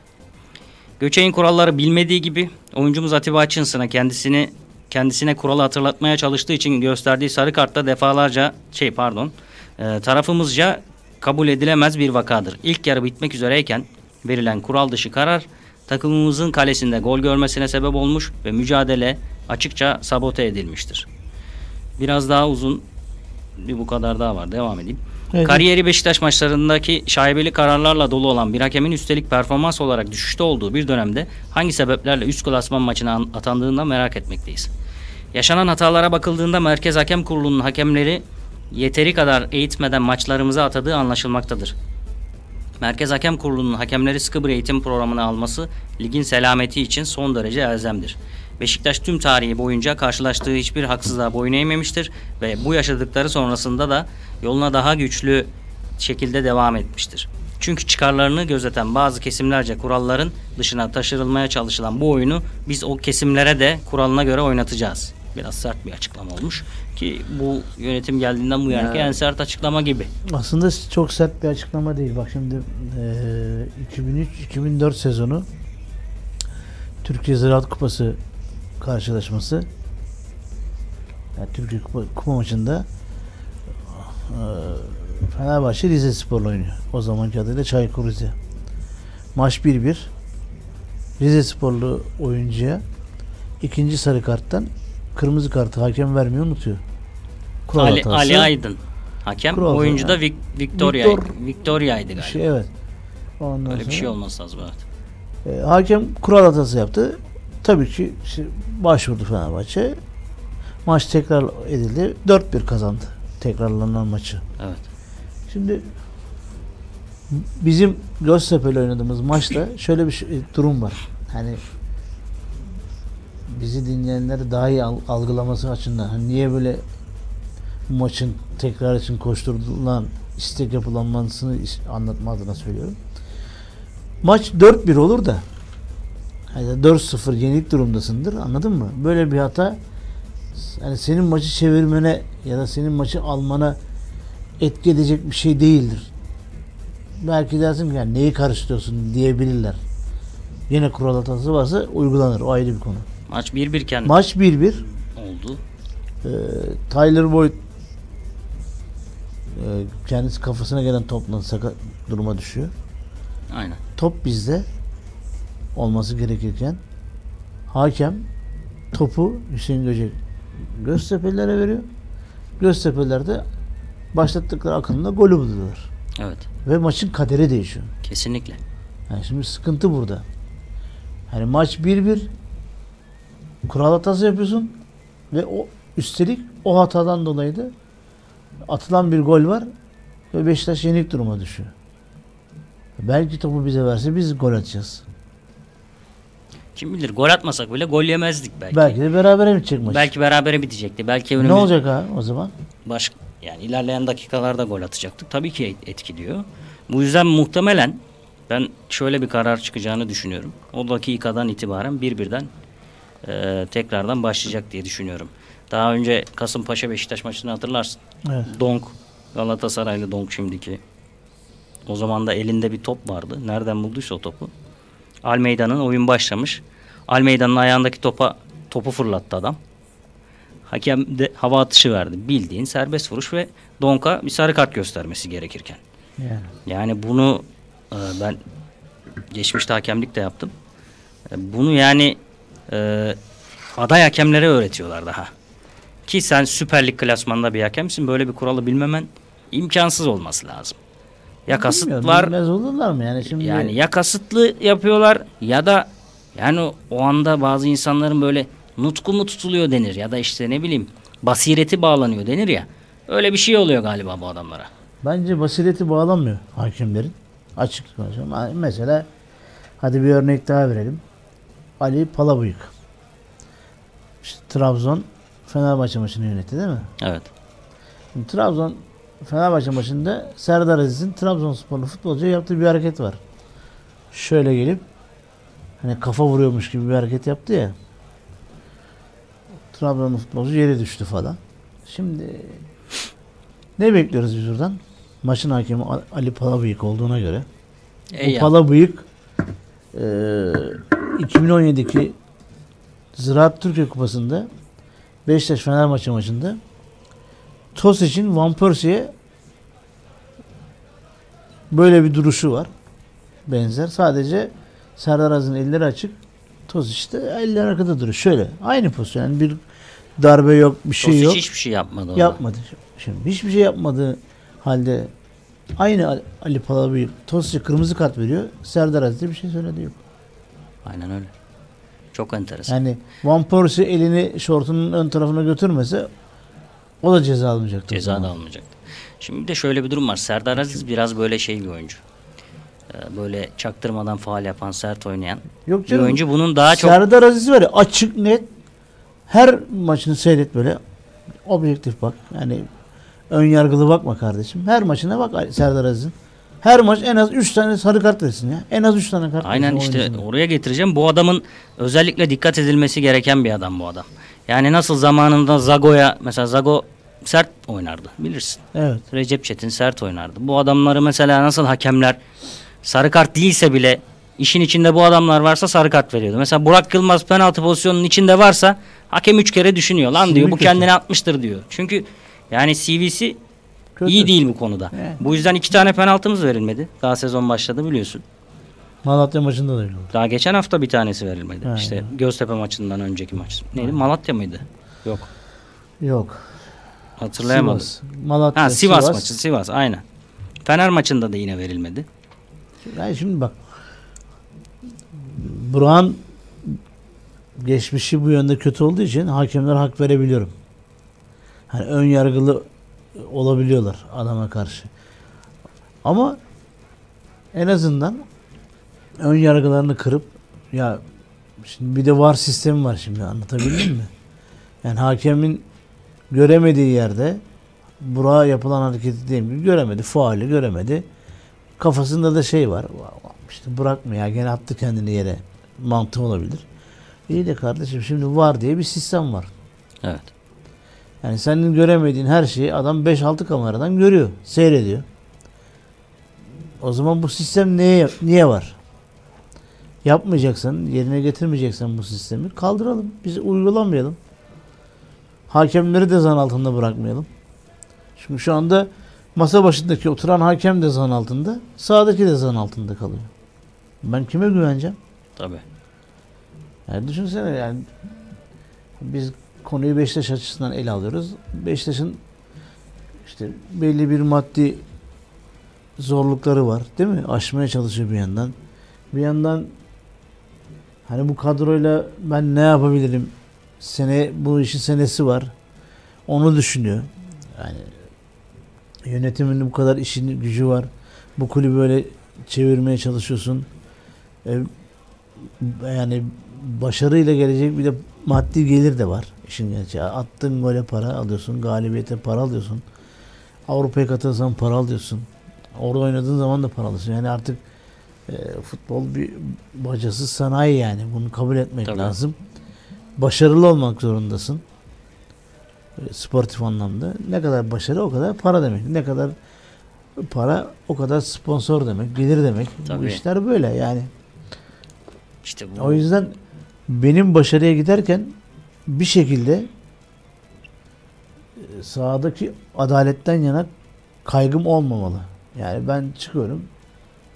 Göçek'in kuralları bilmediği gibi oyuncumuz Atiba Hutchinson'a kendisini kendisine kuralı hatırlatmaya çalıştığı için gösterdiği sarı kartta defalarca şey pardon e, tarafımızca kabul edilemez bir vakadır. İlk yarı bitmek üzereyken verilen kural dışı karar takımımızın kalesinde gol görmesine sebep olmuş ve mücadele açıkça sabote edilmiştir. Biraz daha uzun bir bu kadar daha var. Devam edeyim. Evet. Kariyeri Beşiktaş maçlarındaki şaibeli kararlarla dolu olan bir hakemin üstelik performans olarak düşüşte olduğu bir dönemde hangi sebeplerle üst klasman maçına an- atandığını merak etmekteyiz. Yaşanan hatalara bakıldığında Merkez Hakem Kurulu'nun hakemleri yeteri kadar eğitmeden maçlarımıza atadığı anlaşılmaktadır. Merkez Hakem Kurulu'nun hakemleri sıkı bir eğitim programına alması ligin selameti için son derece elzemdir. Beşiktaş tüm tarihi boyunca karşılaştığı hiçbir haksızlığa boyun eğmemiştir ve bu yaşadıkları sonrasında da yoluna daha güçlü şekilde devam etmiştir. Çünkü çıkarlarını gözeten bazı kesimlerce kuralların dışına taşırılmaya çalışılan bu oyunu biz o kesimlere de kuralına göre oynatacağız. Biraz sert bir açıklama olmuş ki bu yönetim geldiğinden bu yana Ya. en sert açıklama gibi. Aslında çok sert bir açıklama değil. Bak şimdi eee 2003-2004 sezonu Türkiye Ziraat Kupası karşılaşması yani Türkiye Kupa, Kupa maçında eee, Fenerbahçe Rize Spor'la oynuyor. O zamanki adıyla Çaykur Rize. Maç 1-1. Rize Sporlu oyuncuya ikinci sarı karttan kırmızı kartı hakem vermeyi unutuyor. Kural Ali, hatası. Ali Aydın hakem. Kural oyuncu da. Vic, Victoria, Victor- Victoria'ydı Bir galiba. şey evet. Ondan Öyle bir sonra- şey olması lazım evet. E, hakem kural hatası yaptı. Tabii ki işte başvurdu Fenerbahçe. Maç tekrar edildi. 4-1 kazandı. Tekrarlanan maçı. Evet. Şimdi bizim Göztepe'yle oynadığımız maçta şöyle bir şey- durum var. Hani bizi dinleyenleri daha iyi al- algılaması açısından hani niye böyle bu maçın tekrar için koşturulan istek yapılanmasını anlatma adına söylüyorum. Maç 4-1 olur da hani 4-0 yenik durumdasındır anladın mı? Böyle bir hata yani senin maçı çevirmene ya da senin maçı almana etki edecek bir şey değildir. Belki dersin ki yani neyi karıştırıyorsun diyebilirler. Yine kural hatası varsa uygulanır. O ayrı bir konu. Maç 1-1 iken Maç 1-1. oldu. Ee, Tyler Boyd e, kendisi kafasına gelen topla sakat duruma düşüyor. Aynen. Top bizde olması gerekirken hakem topu Hüseyin Göcek Göztepe'lilere veriyor. Göztepe'liler de başlattıkları akımda golü buluyorlar. Evet. Ve maçın kaderi değişiyor. Kesinlikle. Yani şimdi sıkıntı burada. Hani maç 1-1 kural hatası yapıyorsun ve o üstelik o hatadan dolayı da atılan bir gol var ve Beşiktaş yenik duruma düşüyor. Belki topu bize verse biz gol atacağız. Kim bilir gol atmasak bile gol yemezdik belki. Belki de berabere bitecek maç. Belki berabere bitecekti. Belki önümüz ne olacak ha o zaman? baş yani ilerleyen dakikalarda gol atacaktık. Tabii ki et- etkiliyor. Bu yüzden muhtemelen ben şöyle bir karar çıkacağını düşünüyorum. O dakikadan itibaren bir birden e, tekrardan başlayacak diye düşünüyorum. Daha önce Kasımpaşa Beşiktaş maçını hatırlarsın. Evet. Donk Galatasaraylı Donk şimdiki. O zaman da elinde bir top vardı. Nereden bulduysa o topu. Almeida'nın oyun başlamış. Almeida'nın ayağındaki topa topu fırlattı adam. Hakem de hava atışı verdi. Bildiğin serbest vuruş ve Donk'a bir sarı kart göstermesi gerekirken. Yani. Yani bunu e, ben geçmişte hakemlik de yaptım. E, Bunu yani e, aday hakemlere öğretiyorlar daha. Ki sen Süper Lig klasmanında bir hakemsin. Böyle bir kuralı bilmemen imkansız olması lazım. Ya kasıt Bilmiyorum, var Bilmez olurlar mı yani şimdi? yani ya kasıtlı yapıyorlar ya da yani o anda bazı insanların böyle nutku mu tutuluyor denir ya da işte ne bileyim basireti bağlanıyor denir ya. Öyle bir şey oluyor galiba bu adamlara. Bence basireti bağlanmıyor hakemlerin. Açık konuşalım. Mesela hadi bir örnek daha verelim. Ali Palabıyık. İşte Trabzon Fenerbahçe maçını yönetti değil mi? Evet. Şimdi Trabzon Fenerbahçe maçında Serdar Aziz'in Trabzonsporlu futbolcuya yaptığı bir hareket var. Şöyle gelip hani kafa vuruyormuş gibi bir hareket yaptı ya. Trabzonlu futbolcu yere düştü falan. Şimdi ne bekliyoruz biz buradan? Maçın hakemi Ali Palabıyık olduğuna göre. Ey Bu ya. Palabıyık eee 2017'deki Ziraat Türkiye Kupası'nda Beşiktaş Fenerbahçe maçında Tos için Van Persie'ye böyle bir duruşu var. Benzer. Sadece Serdar Aziz'in elleri açık. Tos işte eller arkada duruyor. Şöyle. Aynı pozisyon. Yani bir darbe yok, bir şey Tosic yok. hiçbir şey yapmadı. orada. Yapmadı. Şimdi hiçbir şey yapmadığı halde aynı Ali- Palabıyık Tosic'e kırmızı kart veriyor. Serdar Aziz'e bir şey söyledi yok. Aynen öyle. Çok enteresan. Yani Van Persie elini şortunun ön tarafına götürmese o da ceza almayacaktı. Ceza da almayacaktı. Şimdi bir de şöyle bir durum var. Serdar Aziz biraz böyle şey bir oyuncu. Ee, Böyle çaktırmadan faal yapan, sert oynayan Yok bir canım. oyuncu. Bunun daha çok Serdar Aziz var ya açık net her maçını seyret böyle objektif bak. Yani ön yargılı bakma kardeşim. Her maçına bak Serdar Aziz'in. Her maç en az 3 tane sarı kart versin ya. En az 3 tane kart Aynen işte oyuncusuna. oraya getireceğim. Bu adamın özellikle dikkat edilmesi gereken bir adam bu adam. Yani nasıl zamanında Zago'ya mesela Zago sert oynardı bilirsin. Evet. Recep Çetin sert oynardı. Bu adamları mesela nasıl hakemler sarı kart değilse bile işin içinde bu adamlar varsa sarı kart veriyordu. Mesela Burak Yılmaz penaltı pozisyonunun içinde varsa hakem üç kere düşünüyor. Lan CV diyor bu kötü. kendini atmıştır diyor. Çünkü yani CV'si Kötü. iyi değil bu konuda. Evet. Bu yüzden iki tane penaltımız verilmedi. Daha sezon başladı biliyorsun. Malatya maçında da öyle oldu. Daha geçen hafta bir tanesi verilmedi. Ha. İşte Göztepe maçından önceki maç. Neydi? Malatya mıydı? Yok. Yok. Hatırlayamadım. Sivas. Malatya, Ha Sivas, maçı. Sivas aynen. Fener maçında da yine verilmedi. Yani şimdi bak. Burak'ın geçmişi bu yönde kötü olduğu için hakemler hak verebiliyorum. Hani ön yargılı olabiliyorlar adama karşı. Ama en azından ön yargılarını kırıp ya şimdi bir de var sistemi var şimdi anlatabildim mi? [CLEARS THROAT] Yani hakemin göremediği yerde Burak'a yapılan hareketi diyelim ki göremedi. Faali göremedi. Kafasında da şey var. İşte bırakma ya gene attı kendini yere. Mantığı olabilir. İyi de kardeşim şimdi var diye bir sistem var. Evet. Yani senin göremediğin her şeyi adam 5-6 kameradan görüyor. Seyrediyor. O zaman bu sistem neye, niye var? Yapmayacaksan, yerine getirmeyeceksen bu sistemi kaldıralım. Biz uygulamayalım. Hakemleri de zan altında bırakmayalım. Çünkü şu anda masa başındaki oturan hakem de zan altında, sağdaki de zan altında kalıyor. Ben kime güveneceğim? Tabii. Yani düşünsene yani biz konuyu Beşiktaş açısından ele alıyoruz. Beşiktaş'ın işte belli bir maddi zorlukları var değil mi? Aşmaya çalışıyor bir yandan. Bir yandan hani bu kadroyla ben ne yapabilirim? Sene bu işin senesi var. Onu düşünüyor. Yani yönetimin bu kadar işin gücü var. Bu kulübü böyle çevirmeye çalışıyorsun. E, yani başarıyla gelecek bir de maddi gelir de var. İşin gerçeği. Attığın gole para alıyorsun. Galibiyete para alıyorsun. Avrupa'ya katılırsan para alıyorsun. Orada oynadığın zaman da para alıyorsun. Yani artık e, futbol bir bacasız sanayi yani. Bunu kabul etmek Tabii. lazım. Başarılı olmak zorundasın. E, sportif anlamda. Ne kadar başarı o kadar para demek. Ne kadar para o kadar sponsor demek. Gelir demek. Bu Tabii. işler böyle yani. İşte bu. O yüzden benim başarıya giderken bir şekilde e, sahadaki adaletten yana kaygım olmamalı. Yani ben çıkıyorum.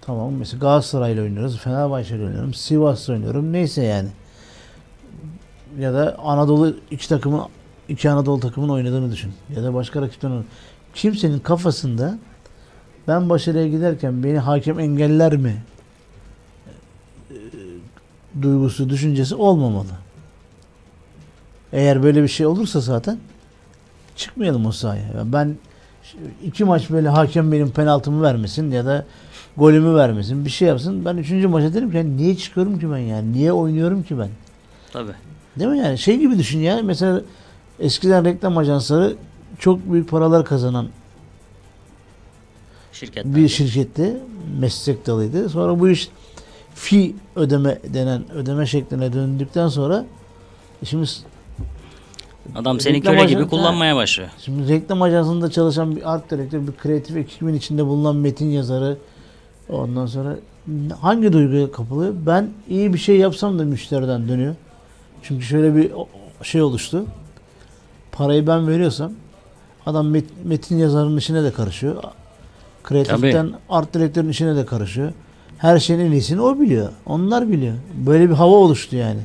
Tamam mesela Galatasaray'la oynuyoruz, Fenerbahçe'yle oynuyorum, Sivas'la oynuyorum. Neyse yani. Ya da Anadolu iki takımın iki Anadolu takımın oynadığını düşün. Ya da başka rakipten Kimsenin kafasında ben başarıya giderken beni hakem engeller mi e, duygusu, düşüncesi olmamalı. Eğer böyle bir şey olursa zaten çıkmayalım o sahaya. Ya Ben iki maç böyle hakem benim penaltımı vermesin ya da golümü vermesin bir şey yapsın. Ben üçüncü maça derim ki "Yani niye çıkıyorum ki ben yani? Niye oynuyorum ki ben? Tabii. Değil mi yani? Şey gibi düşün ya. Mesela eskiden reklam ajansları çok büyük paralar kazanan Şirketler. bir şirketti. Meslek dalıydı. Sonra bu iş fi ödeme denen ödeme şekline döndükten sonra şimdi Adam seni Reklam köle ajansı- gibi kullanmaya başlıyor. Şimdi reklam ajansında çalışan bir art direktör, bir kreatif ekibin içinde bulunan metin yazarı ondan sonra hangi duyguya kapılıyor? Ben iyi bir şey yapsam da müşteriden dönüyor. Çünkü şöyle bir şey oluştu. Parayı ben veriyorsam adam met- metin yazarının işine de karışıyor. Kreatiften art direktörün işine de karışıyor. Her şeyin en iyisini o biliyor. Onlar biliyor. Böyle bir hava oluştu yani.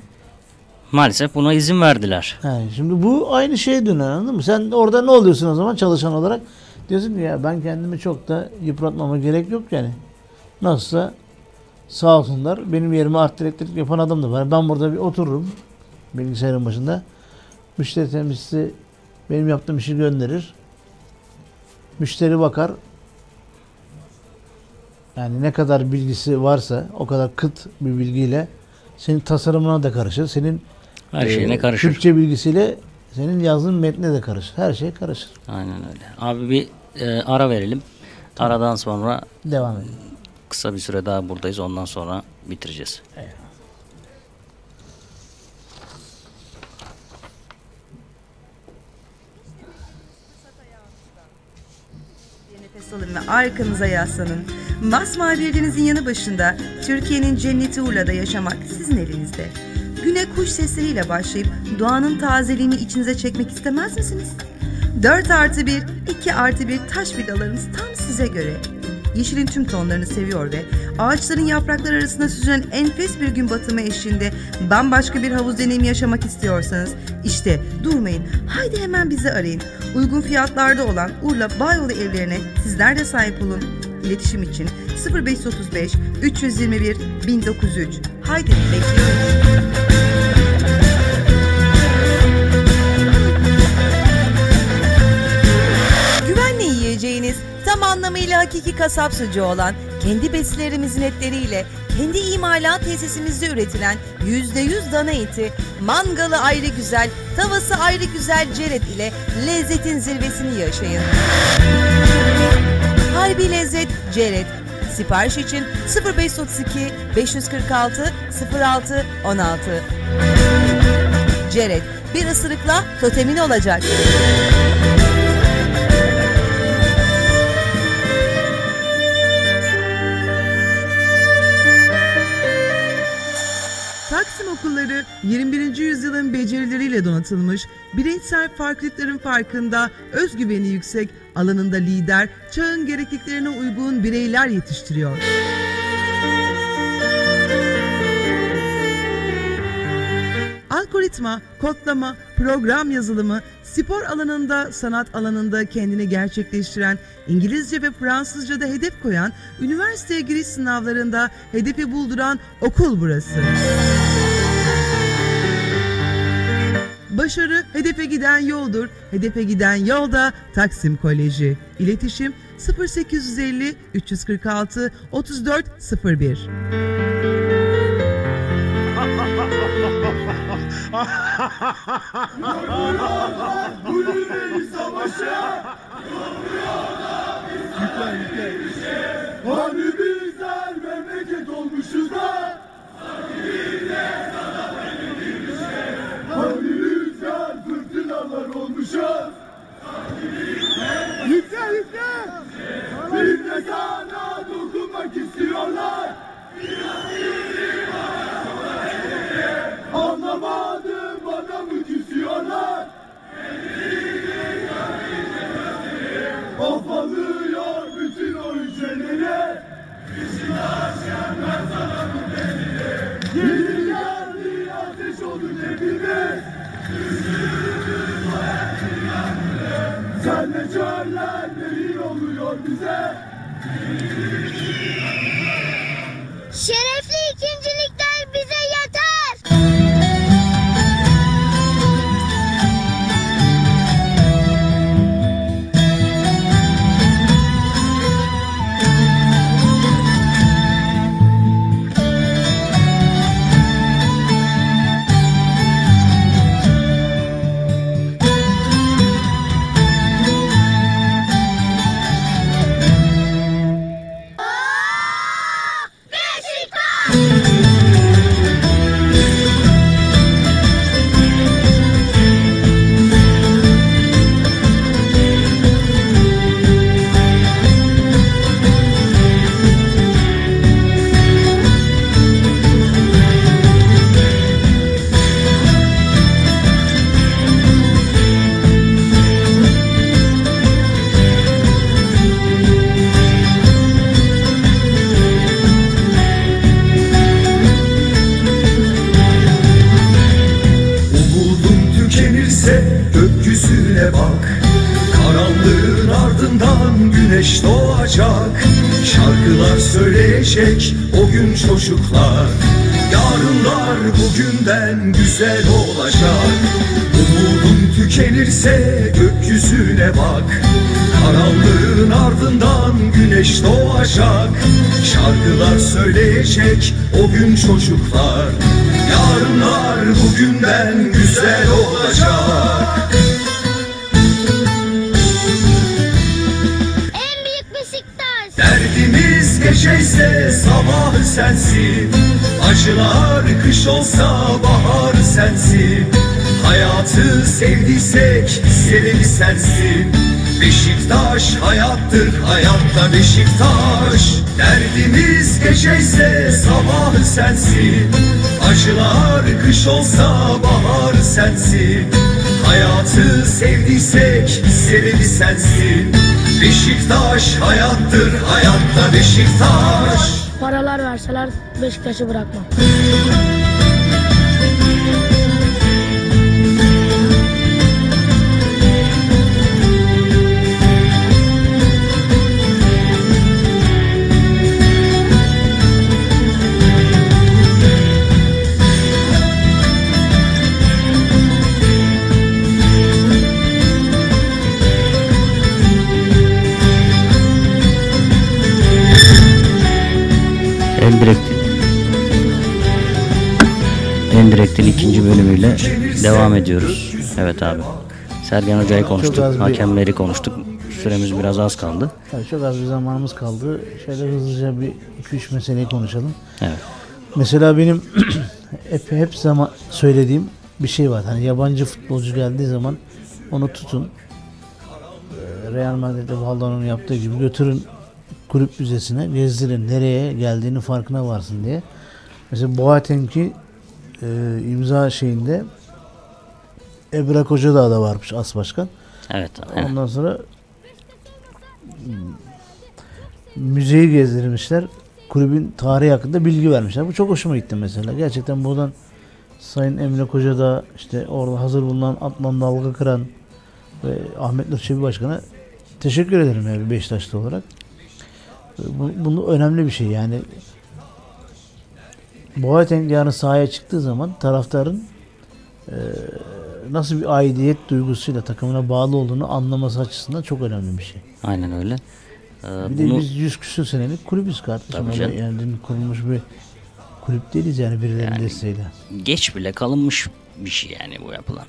Maalesef buna izin verdiler. He, şimdi bu aynı şeye döner anladın mı? Sen orada ne oluyorsun o zaman çalışan olarak? Diyorsun ki ya ben kendimi çok da yıpratmama gerek yok yani. Nasılsa sağ olsunlar benim yerime art direktörlük yapan adam da var. Ben burada bir otururum bilgisayarın başında. Müşteri temsilcisi benim yaptığım işi gönderir. Müşteri bakar. Yani ne kadar bilgisi varsa o kadar kıt bir bilgiyle senin tasarımına da karışır. Senin Her ee, şeyine karışır. Türkçe bilgisiyle senin yazdığın metne de karışır. Her şey karışır. Aynen öyle. Abi bir e, ara verelim. Aradan sonra Devam edelim. kısa bir süre daha buradayız. Ondan sonra bitireceğiz. Nefes alın ve arkanıza yaslanın. Masmavi bir denizin yanı başında Türkiye'nin cenneti Urla'da yaşamak sizin elinizde. Güne kuş sesleriyle başlayıp doğanın tazeliğini içinize çekmek istemez misiniz? 4 artı 1, 2 artı 1 taş villalarımız tam size göre. Yeşilin tüm tonlarını seviyor ve ağaçların yaprakları arasında süzülen enfes bir gün batımı eşliğinde bambaşka bir havuz deneyimi yaşamak istiyorsanız işte durmayın haydi hemen bizi arayın. Uygun fiyatlarda olan Urla Bayolu evlerine sizler de sahip olun. İletişim için 0535 321 1903 Haydi bekliyoruz. Tam anlamıyla hakiki kasap sucuğu olan, kendi besilerimizin etleriyle, kendi imalat tesisimizde üretilen %100 dana eti, mangalı ayrı güzel, tavası ayrı güzel ceret ile lezzetin zirvesini yaşayın. Harbi lezzet ceret. Sipariş için 0532 546 06 16. Ceret bir ısırıkla totemin olacak. Okulları 21. yüzyılın becerileriyle donatılmış, bireysel farklılıkların farkında, özgüveni yüksek, alanında lider, çağın gerekliliklerine uygun bireyler yetiştiriyor. Algoritma, kodlama, program yazılımı, spor alanında, sanat alanında kendini gerçekleştiren, İngilizce ve Fransızca'da hedef koyan, üniversiteye giriş sınavlarında hedefi bulduran okul burası. Başarı hedefe giden yoldur. Hedefe giden yolda Taksim Koleji. İletişim 0850 346 34 01. Hani bizler memleket olmuşuz da Hani olmuşuz Yükle yükle. De sana dokunmak istiyorlar. Anlamadım bana mı küsüyorlar Of alıyor bütün o hücreleri Yeni geldi ateş oldu Senle çöller iyi oluyor bize? Şerefli ikincilikler güzel olacak. Umudun tükenirse gökyüzüne bak. Karanlığın ardından güneş doğacak. Şarkılar söyleyecek o gün çocuklar. Yarınlar bugünden güzel olacak Geceyse sabah sensin. Acılar kış olsa bahar sensin. Hayatı sevdiysek sebebi sensin. Beşiktaş hayattır hayatta Beşiktaş. Derdimiz geceyse sabah sensin. Acılar kış olsa bahar sensin. Hayatı sevdiysek sebebi sensin Beşiktaş hayattır hayatta Beşiktaş Paralar verseler Beşiktaş'ı bırakmam. İkinci bölümüyle devam ediyoruz. Evet abi. Sergen Hoca'yı konuştuk. bir- Hakemleri konuştuk. Süremiz biraz az kaldı. Tabii çok az bir zamanımız kaldı. Şöyle hızlıca bir 2-3 meseleyi konuşalım. Evet. Mesela benim [CLEARS THROAT] hep hep zaman söylediğim bir şey var. Hani yabancı futbolcu geldiği zaman onu tutun. Ee, Real Madrid'de Valdo'nun yaptığı gibi götürün kulüp müzesine gezdirin. Nereye geldiğini farkına varsın diye. Mesela Boateng'i e, imza şeyinde Ebra Kocadağ da varmış as başkan. Evet. aynen. Ondan sonra hmm, müzeyi gezdirmişler. Kulübün tarihi hakkında bilgi vermişler. Bu çok hoşuma gitti mesela. Gerçekten buradan Sayın Emre Koca da işte orada hazır bulunan Atman Dalga Kıran ve Ahmet Nur Çebi Başkan'a teşekkür ederim yani Beşiktaşlı olarak. Bu, bunu önemli bir şey yani. Boateng yarın sahaya çıktığı zaman taraftarın eee, nasıl bir aidiyet duygusuyla takımına bağlı olduğunu anlaması açısından çok önemli bir şey. Aynen öyle. Ee, Bir de bunu biz 100 küsur senelik kulübüz kardeşim. Öyle yani kurulmuş bir kulüp değiliz yani birilerinin Yani- desteğiyle. geç bile kalınmış bir şey yani bu yapılan.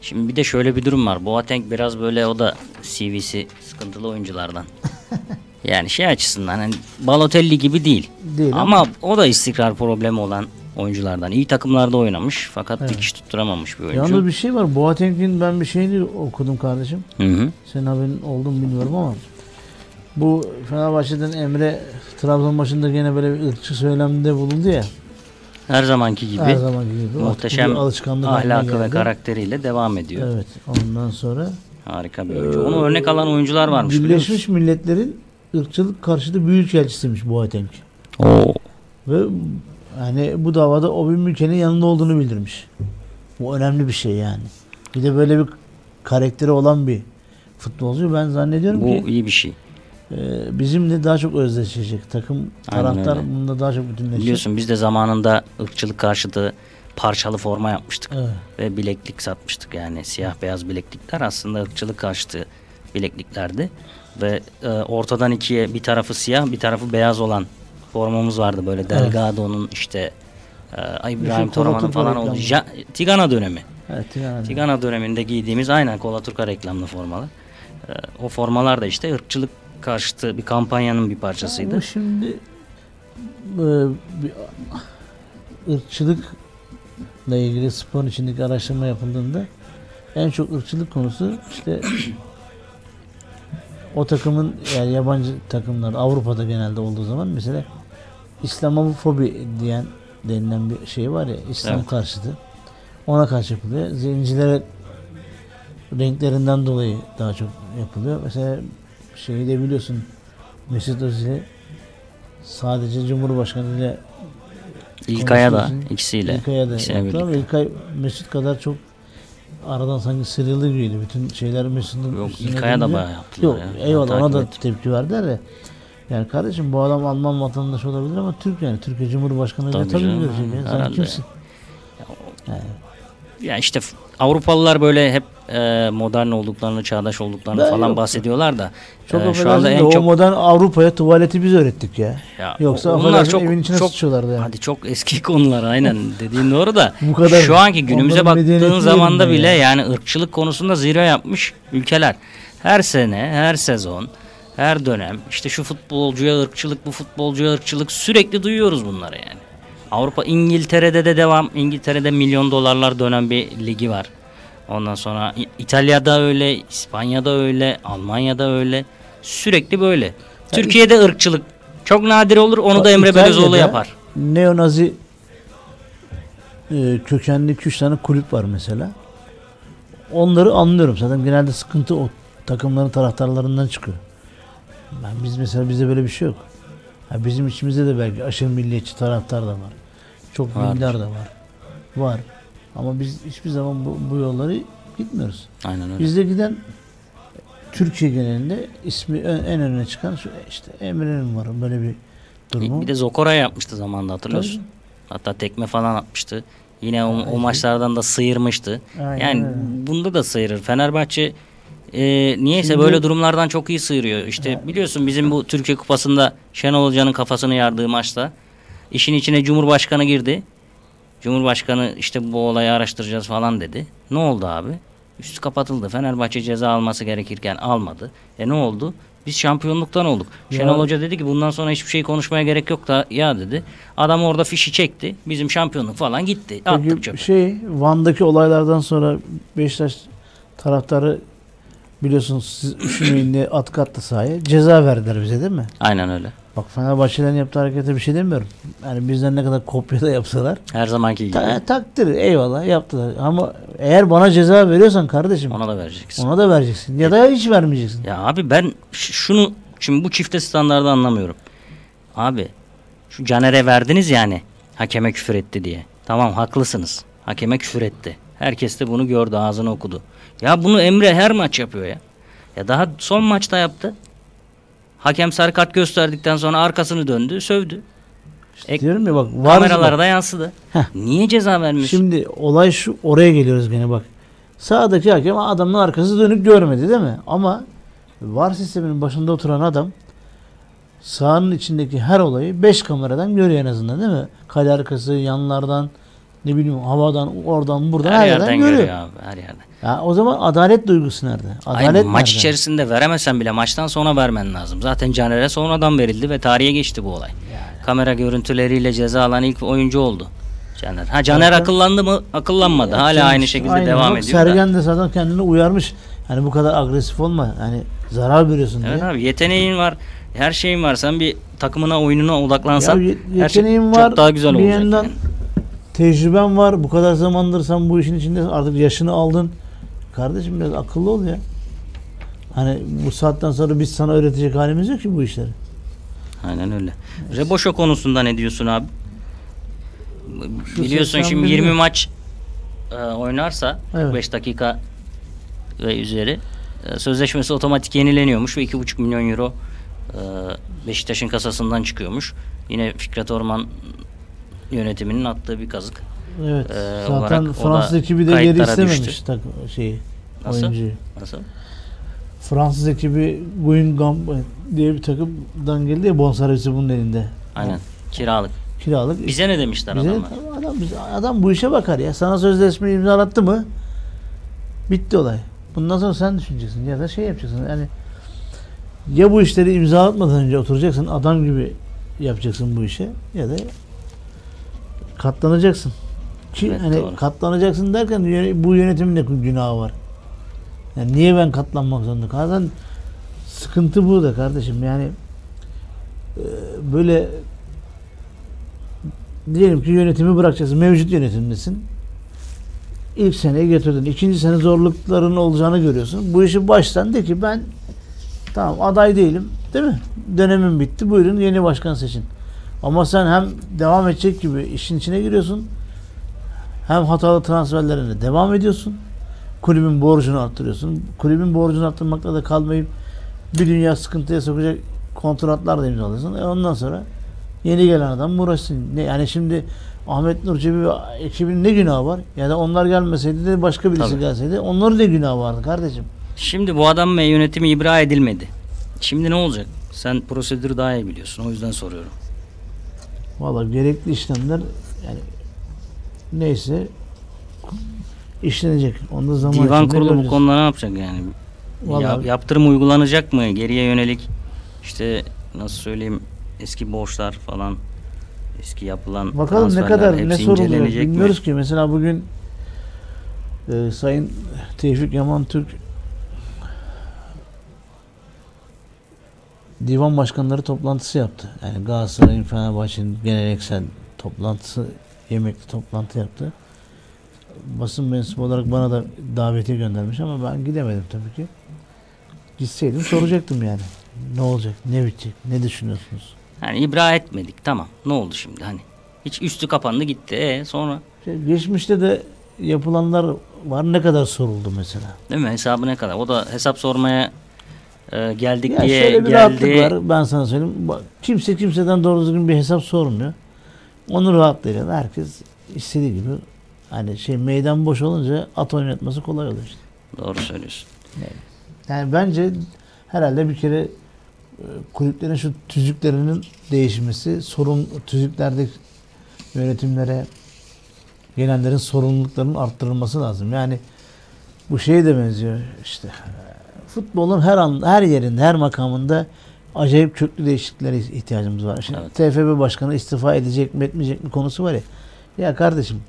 Şimdi bir de şöyle bir durum var. Boateng biraz böyle o da CV'si sıkıntılı oyunculardan. [LAUGHS] yani şey açısından hani Balotelli gibi değil. Değil ama, o da istikrar problemi olan oyunculardan. İyi takımlarda oynamış fakat dikiş tutturamamış bir oyuncu. Yalnız bir şey var. Boateng'in ben bir şeyini okudum kardeşim. Hı hı. Senin haberin oldu mu bilmiyorum ama bu Fenerbahçe'den Emre Trabzon maçında gene böyle bir ırkçı söylemde bulundu ya. Her zamanki gibi Her zaman gibi. muhteşem haline ahlakı ve karakteriyle devam ediyor. Evet. Ondan sonra Harika bir oyuncu. Onu örnek alan oyuncular varmış? Birleşmiş Milletler'in ırkçılık karşıtı büyükelçisiymiş Boateng. Oo. Ve yani bu davada o bir ülkenin yanında olduğunu bildirmiş. Bu önemli bir şey yani. Bir de böyle bir karakteri olan bir futbolcu. Ben zannediyorum Bu ki iyi bir şey. e, bizimle daha çok özdeşecek. Takım taraftar bunda daha çok bütünleşecek. Biliyorsun biz de zamanında ırkçılık karşıtı parçalı forma yapmıştık. Evet. Ve bileklik satmıştık yani siyah beyaz bileklikler aslında ırkçılık karşıtı bilekliklerdi. Ve e, ortadan ikiye bir tarafı siyah bir tarafı beyaz olan formamız vardı böyle Delgado'nun işte e, İbrahim Toraman'ın falan reklamı. Ja- Tigana dönemi. Evet, Tigana. Tigana döneminde giydiğimiz aynen Kola Turka reklamlı formalar. E, o formalar da işte ırkçılık karşıtı bir kampanyanın bir parçasıydı. Bu şimdi e, bir ırkçılıkla ilgili sporun içindeki araştırma yapıldığında en çok ırkçılık konusu işte o takımın yani yabancı takımlar Avrupa'da genelde olduğu zaman mesela İslamofobi diyen denilen bir şey var ya İslam Evet. karşıtı. Ona karşı yapılıyor. Zencilere renklerinden dolayı daha çok yapılıyor. Mesela şeyi de biliyorsun Mesut Özil sadece Cumhurbaşkanı ile İlkay'a da ikisiyle. İlkay'a da birlikte. İlkay Mesut kadar çok aradan sanki sıyrıldı gibiydi. Bütün şeyler Mesut'un Yok, İlkay'a da bayağı yaptılar Yok ya. Eyvallah ona da ettim. tepki verdiler de. Yani kardeşim bu adam Alman vatandaşı olabilir ama Türk yani. Türkiye Cumhurbaşkanı Tabii tabii canım, görecek. ya. Sen kimsin? Ya işte f- Avrupalılar böyle hep e, modern olduklarını, çağdaş olduklarını Ben falan yok. bahsediyorlar da Çok e, şu anda en o çok modern Avrupa'ya tuvaleti biz öğrettik ya. Ya, Yoksa o- affedersin evin içine sıçıyorlardı yani. Hadi çok eski [LAUGHS] konular aynen dediğin doğru da Bu kadar- şu anki günümüze baktığın zamanda bile ya. yani ırkçılık konusunda zirve yapmış ülkeler. Her sene, her sezon, her dönem işte şu futbolcuya ırkçılık, bu futbolcuya ırkçılık sürekli duyuyoruz bunları yani. Avrupa İngiltere'de de devam. İngiltere'de milyon dolarlar dönen bir ligi var. Ondan sonra İtalya'da öyle, İspanya'da öyle, Almanya'da öyle. Sürekli böyle. Türkiye'de ırkçılık çok nadir olur. Onu da Emre İtalya'da Belözoğlu yapar. Neonazi e, kökenli 2-3 tane kulüp var mesela. Onları anlıyorum. Zaten genelde sıkıntı o takımların taraftarlarından çıkıyor. Ben biz mesela bizde böyle bir şey yok. Ha, bizim içimizde de belki aşırı milliyetçi taraftar da var. Çok Vardır. dindar da var. Var. Ama biz hiçbir zaman bu, bu yolları gitmiyoruz. Aynen öyle. Bizde giden Türkiye genelinde ismi en öne çıkan şu işte Emre'nin var böyle bir durumu. Bir de Zokora yapmıştı zamanında hatırlıyorsun. Hatta tekme falan atmıştı. Yine o, o maçlardan da sıyırmıştı. Aynen yani bunda da sıyırır. Fenerbahçe e, niyeyse Şimdi- böyle durumlardan çok iyi sıyırıyor. İşte biliyorsun bizim bu Türkiye Kupası'nda Şenol Hoca'nın kafasını yardığı maçta işin içine Cumhurbaşkanı girdi. Cumhurbaşkanı işte bu olayı araştıracağız falan dedi. Ne oldu abi? Üstü kapatıldı. Fenerbahçe ceza alması gerekirken almadı. E ne oldu? Biz şampiyonluktan olduk. Şenol Hoca dedi ki bundan sonra hiçbir şey konuşmaya gerek yok da ya dedi. Adam orada fişi çekti. Bizim şampiyonluk falan gitti. Attık Peki çöpe. şey Van'daki olaylardan sonra Beşiktaş taraftarı biliyorsunuz siz üşümeyin diye at kattı sahaya. Ceza verdiler bize değil mi? Aynen öyle. Bak Fenerbahçelerin yaptığı harekete bir şey demiyorum. Yani bizden ne kadar kopya da yapsalar. Her zamanki gibi. Ta- takdir eyvallah yaptılar. Ama eğer bana ceza veriyorsan kardeşim Ona da vereceksin. ona da vereceksin. Ya da hiç vermeyeceksin. Ya abi ben şunu şimdi bu çifte standardı anlamıyorum. Abi şu Caner'e verdiniz yani hakeme küfür etti diye. Tamam haklısınız. Hakeme küfür etti. Herkes de bunu gördü ağzını okudu. Ya bunu Emre her maç yapıyor ya. Ya daha son maçta yaptı. Hakem sarı kart gösterdikten sonra arkasını döndü, sövdü. Ek- Diyorum ya bak var Kameralara da yansıdı. Heh. Niye ceza vermiyorsun? Şimdi olay şu oraya geliyoruz gene bak. Sağdaki hakem adamın arkası dönüp görmedi değil mi? Ama var sisteminin başında oturan adam sahanın içindeki her olayı 5 kameradan görüyor en azından değil mi? Kale arkası, yanlardan, ne bileyim havadan, oradan, buradan her, her yerden yerden görüyor. görüyor abi, her yerden. Ya o zaman adalet duygusu nerede? Adalet maç nerede? içerisinde veremesen bile maçtan sonra vermen lazım. Zaten Caner'e sonradan verildi ve tarihe geçti bu olay. Kamera görüntüleriyle ceza alan ilk oyuncu oldu. Caner. Ha Caner Zaten- akıllandı mı? Akıllanmadı. Hala aynı şekilde Aynen. devam Bak, ediyor. Sergen de zaten kendini uyarmış. Hani bu kadar agresif olma. Hani zarar veriyorsun Evet diye. abi yeteneğin var. Her şeyin var. Sen bir takımına oyununa odaklansan Ya ye- her şey yeteneğin çok var. daha güzel bir olacak. yandan yani. Tecrüben var. Bu kadar zamandır sen bu işin içinde artık yaşını aldın. Kardeşim biraz akıllı ol ya. Hani bu saatten sonra biz sana öğretecek halimiz yok ki bu işleri. Aynen öyle. Reboşo konusunda ne diyorsun abi? Biliyorsun 81 şimdi 20 'de maç e, oynarsa Evet. 45 dakika ve üzeri e, sözleşmesi otomatik yenileniyormuş ve 2,5 milyon euro e, Beşiktaş'ın kasasından çıkıyormuş. Yine Fikret Orman yönetiminin attığı bir kazık. Evet. Ee, Zaten Fransız ekibi de geri istememiş tak şeyi Nasıl? oyuncuyu. Nasıl? Fransız ekibi Guingamp diye bir takımdan geldi ya bonservisi bunun elinde. Aynen. Kiralık. Kiralık. Bize ne demişler Bize- adamlar? adam, adam bu işe bakar ya. Sana sözleşmeyi imzalattı mı bitti olay. Bundan sonra sen düşüneceksin ya da şey yapacaksın. Yani ya bu işleri imza atmadan önce oturacaksın adam gibi yapacaksın bu işe ya da katlanacaksın. Ki Evet, hani doğru. katlanacaksın derken bu yönetimin de günahı var. Yani niye ben katlanmak zorunda? Zaten sıkıntı burada kardeşim. Yani e, böyle diyelim ki yönetimi bırakacaksın. Mevcut yönetimdesin. İlk seneyi getirdin. İkinci sene zorlukların olacağını görüyorsun. Bu işi baştan de ki ben tamam aday değilim. Değil mi? Dönemim bitti. Buyurun yeni başkan seçin. Ama sen hem devam edecek gibi işin içine giriyorsun. Hem hatalı transferlerine devam ediyorsun. Kulübün borcunu arttırıyorsun. Kulübün borcunu arttırmakla da kalmayıp bir dünya sıkıntıya sokacak kontratlar da imzalıyorsun. E ondan sonra yeni gelen adam uğraşsın. Ne, yani şimdi Ahmet Nur Çebi ve ekibinin ne günahı var? Ya da onlar gelmeseydi de başka birisi Tabii. gelseydi onların ne günahı vardı kardeşim? Şimdi bu adam ve yönetimi ibra edilmedi. Şimdi ne olacak? Sen prosedürü daha iyi biliyorsun. O yüzden soruyorum. Valla gerekli işlemler yani neyse işlenecek. Onda zaman Divan kurulu bu göreceğiz. konuda ne yapacak yani? Vallahi- Ya- yaptırım uygulanacak mı? Geriye yönelik işte nasıl söyleyeyim eski borçlar falan eski yapılan Bakalım ne kadar ne soruluyor incelenecek mi? bilmiyoruz ki. Mesela bugün e, Sayın Tevfik Yaman Türk divan başkanları toplantısı yaptı. Yani Galatasaray'ın Fenerbahçe'nin geleneksel toplantısı yemekli toplantı yaptı. Basın mensubu olarak bana da davetiye göndermiş ama ben gidemedim tabii ki. Gitseydim soracaktım yani. Ne olacak? Ne bitecek? Ne düşünüyorsunuz? Yani ibra etmedik tamam. Ne oldu şimdi hani? Hiç üstü kapandı gitti. E sonra Şey, geçmişte de yapılanlar var. Ne kadar soruldu mesela? değil mi? Hesabı ne kadar? O da hesap sormaya e, geldik Ya diye şöyle bir geldi. var. Ben sana söyleyeyim. Kimse kimseden doğru düzgün bir hesap sormuyor. Onun rahatlığıyla da herkes istediği gibi hani şey meydan boş olunca at oynatması kolay oluyor işte. Doğru söylüyorsun. Yani bence herhalde bir kere e, kulüplerin şu tüzüklerinin değişmesi, sorun tüzüklerdeki yönetimlere gelenlerin sorumluluklarının arttırılması lazım. Yani bu şeye de benziyor işte. Futbolun her an her yerinde, her makamında acayip köklü değişikliklere ihtiyacımız var. Şimdi Evet. TFF başkanı istifa edecek mi, etmeyecek mi konusu var ya. Ya kardeşim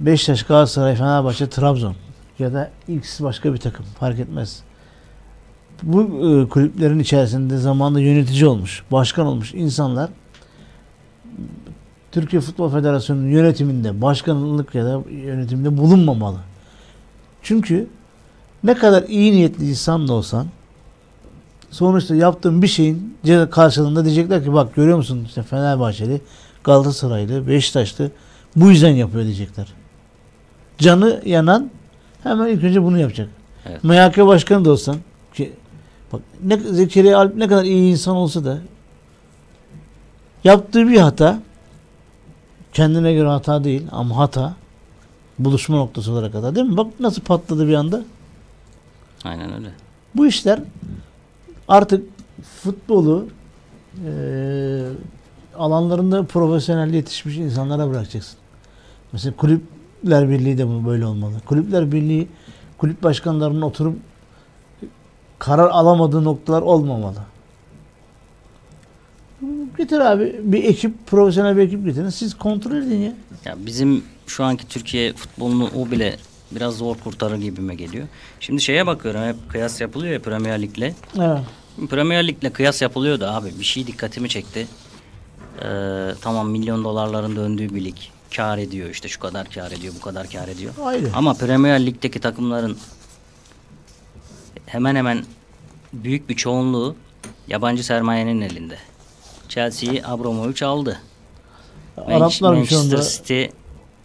Beşiktaş, Galatasaray, Fenerbahçe, Trabzon ya da X başka bir takım fark etmez. Bu e, kulüplerin içerisinde zamanında yönetici olmuş, başkan olmuş insanlar Türkiye Futbol Federasyonu'nun yönetiminde, başkanlık ya da yönetiminde bulunmamalı. Çünkü ne kadar iyi niyetli insan da olsan sonuçta yaptığın bir şeyin karşılığında diyecekler ki bak görüyor musun işte Fenerbahçeli, Galatasaraylı, Beşiktaşlı bu yüzden yapıyor diyecekler. Canı yanan hemen ilk önce bunu yapacak. Evet. MHK başkanı da olsan ki bak ne Zekeriya Alp ne kadar iyi insan olsa da yaptığı bir hata kendine göre hata değil ama hata buluşma noktası olarak hata değil mi? Bak nasıl patladı bir anda. Aynen öyle. Bu işler artık futbolu eee, alanlarında profesyonel yetişmiş insanlara bırakacaksın. Mesela kulüpler birliği de bu böyle olmalı. Kulüpler birliği kulüp başkanlarının oturup karar alamadığı noktalar olmamalı. Getir abi bir ekip, profesyonel bir ekip getirin. Siz kontrol edin ya. Ya bizim şu anki Türkiye futbolunu o bile biraz zor kurtarır gibime geliyor. Şimdi şeye bakıyorum hep kıyas yapılıyor ya Premier Lig'le. Evet. Premier Lig'le kıyas yapılıyordu abi. Bir şey dikkatimi çekti. Ee, tamam milyon dolarların döndüğü bir lig. Kar ediyor işte şu kadar kar ediyor bu kadar kar ediyor. Ayrı. Ama Premier Lig'deki takımların hemen hemen büyük bir çoğunluğu yabancı sermayenin elinde. Chelsea'yi Abramovich aldı. Araplar şey Manchester onda. City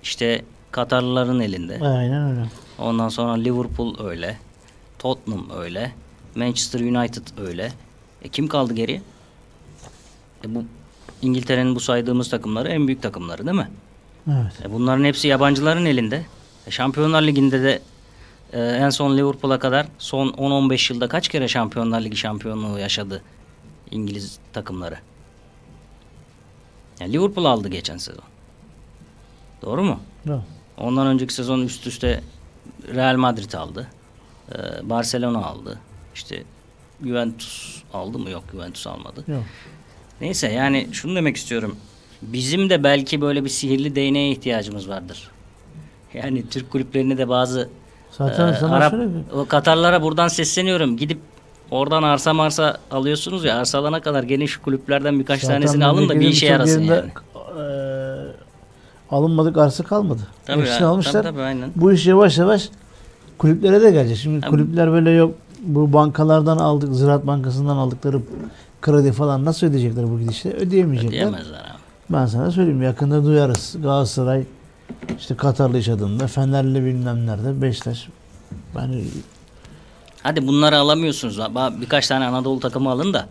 işte Katarlıların elinde. Aynen öyle. Ondan sonra Liverpool öyle. Tottenham öyle. Manchester United öyle. E kim kaldı geri? E bu İngiltere'nin bu saydığımız takımları en büyük takımları değil mi? Evet. E bunların hepsi yabancıların elinde. E Şampiyonlar Ligi'nde de e, en son Liverpool'a kadar son 10-15 yılda kaç kere Şampiyonlar Ligi şampiyonluğu yaşadı İngiliz takımları? Yani Liverpool aldı geçen sezon. Doğru mu? Bravo. Ondan önceki sezon üst üste Real Madrid aldı. Ee, Barcelona aldı. İşte Juventus aldı mı? Yok Juventus almadı. Yok. Neyse yani şunu demek istiyorum. Bizim de belki böyle bir sihirli değneğe ihtiyacımız vardır. Yani Türk kulüplerine de bazı Zaten e, Arap o Katarlara buradan sesleniyorum. Gidip oradan arsa marsa alıyorsunuz ya arsa alana kadar geniş kulüplerden birkaç Zaten tanesini alın da bir işe yarasın yani. eee, alınmadık arsa kalmadı. Tabii Hepsini ya, almışlar. tabii, tabii, aynen. Bu iş yavaş yavaş kulüplere de gelecek. Şimdi Tabii. kulüpler böyle yok. Bu bankalardan aldık, Ziraat Bankası'ndan aldıkları kredi falan nasıl ödeyecekler bu gidişle? Ödeyemeyecekler. Diyemezler abi. Ben sana söyleyeyim yakında duyarız. Galatasaray işte Katarlı iş adında, Fenerli bilmem nerede, Beşiktaş. Yani Hadi bunları alamıyorsunuz. Birkaç tane Anadolu takımı alın da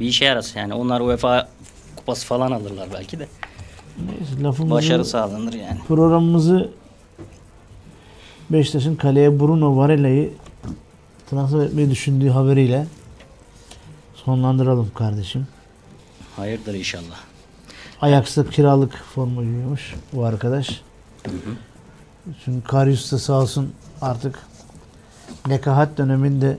bir işe yarasın. Yani onlar UEFA kupası falan alırlar belki de. Neyse lafımızı, Başarı sağlanır yani. programımızı Beşiktaş'ın kaleye Bruno Varela'yı transfer etmeyi düşündüğü haberiyle sonlandıralım kardeşim. Hayırdır inşallah. Ajax'ta kiralık forma giyiyormuş bu arkadaş. Çünkü Karius da sağ olsun artık nekahat döneminde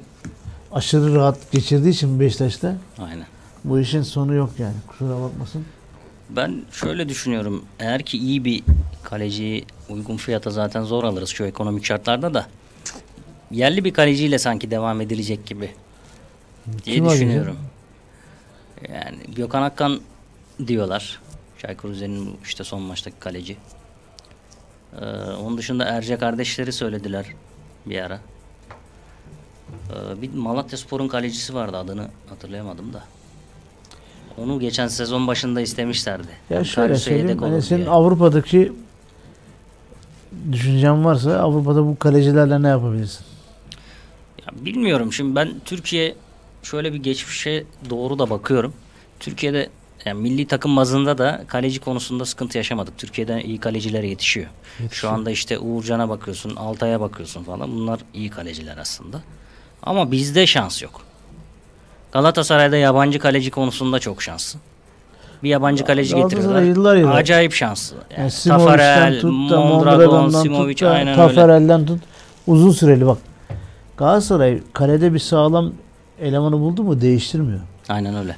aşırı rahat geçirdiği için Beşiktaş'ta Aynen. bu işin sonu yok yani. Kusura bakmasın. Ben şöyle düşünüyorum. Eğer ki iyi bir kaleciyi uygun fiyata zaten zor alırız şu ekonomik şartlarda da. Yerli bir kaleciyle sanki devam edilecek gibi diye Kim düşünüyorum. Yani Gökhan Akkan diyorlar. Çaykur Rize'nin işte son maçtaki kaleci. Ee, onun dışında Erce kardeşleri söylediler bir ara. Ee, bir Malatya Spor'un kalecisi vardı adını hatırlayamadım da. Onu geçen sezon başında istemişlerdi. Ya şöyle Karius'a yedek söyleyeyim. Hani senin diye. Avrupa'daki düşüncen varsa Avrupa'da bu kalecilerle ne yapabilirsin? Ya bilmiyorum şimdi ben Türkiye şöyle bir geçmişe doğru da bakıyorum. Türkiye'de yani milli takım bazında da kaleci konusunda sıkıntı yaşamadık. Türkiye'de iyi kaleciler yetişiyor. Şu anda işte Uğurcan'a bakıyorsun, Altay'a bakıyorsun falan. Bunlar iyi kaleciler aslında. Ama bizde şans yok. Galatasaray'da yabancı kaleci konusunda çok şanslı. Bir yabancı kaleci getiriyorlar. yıllar yıllar- Acayip şanslı. Yani Yani Tafarel, tut da Mondragon, Simovic da aynen öyle. Tafarel'den tut. Uzun süreli bak. Galatasaray kalede bir sağlam elemanı buldu mu değiştirmiyor. Aynen öyle.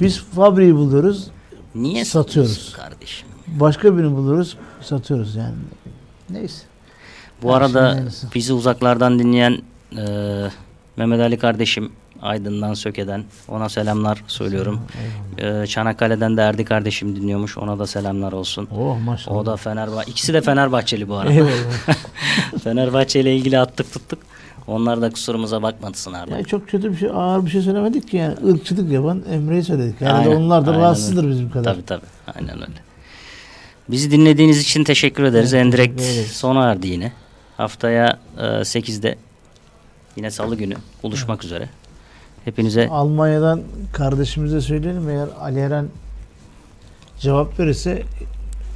Biz Fabri'yi buluyoruz. Niye Satıyoruz. kardeşim? Başka birini buluyoruz. Satıyoruz yani. Neyse. Bu Her arada bizi uzaklardan dinleyen e, Mehmet Ali kardeşim Aydın'dan Söke'den ona selamlar söylüyorum. E, Çanakkale'den de Erdi kardeşim dinliyormuş. Ona da selamlar olsun. Oh maşallah. O da Fenerbahçe. İkisi de Fenerbahçeli bu arada. [LAUGHS] Fenerbahçe ile ilgili attık tuttuk. Onlar da kusurumuza bakmasınlar. Yani çok kötü bir şey, ağır bir şey söylemedik ki yani ırkçılık yapan Emre'yi söyledik. Yani Aynen, onlar da aynen rahatsızdır öyle. bizim kadar. Tabii tabii. Aynen öyle. Bizi dinlediğiniz için teşekkür ederiz. Evet, Endirekt sona erdi yine. Haftaya e, 8'de yine salı günü buluşmak üzere. Hepinize Almanya'dan kardeşimize söyleyelim eğer Ali Eren cevap verirse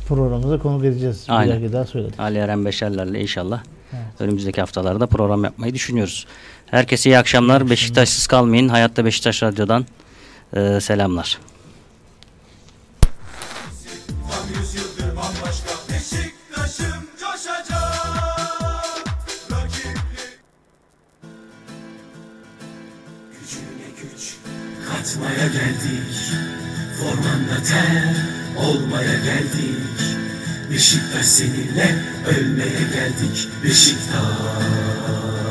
programımıza konuk edeceğiz. Aynen. Bir daha söyledik. Ali Eren Beşerler'le inşallah önümüzdeki haftalarda program yapmayı düşünüyoruz. Herkese iyi akşamlar. Beşiktaşsız kalmayın. Hayatta Beşiktaş Radyo'dan e, selamlar. Katmaya geldik Formanda ter. Olmaya geldik Beşiktaş seninle ölmeye geldik Beşiktaş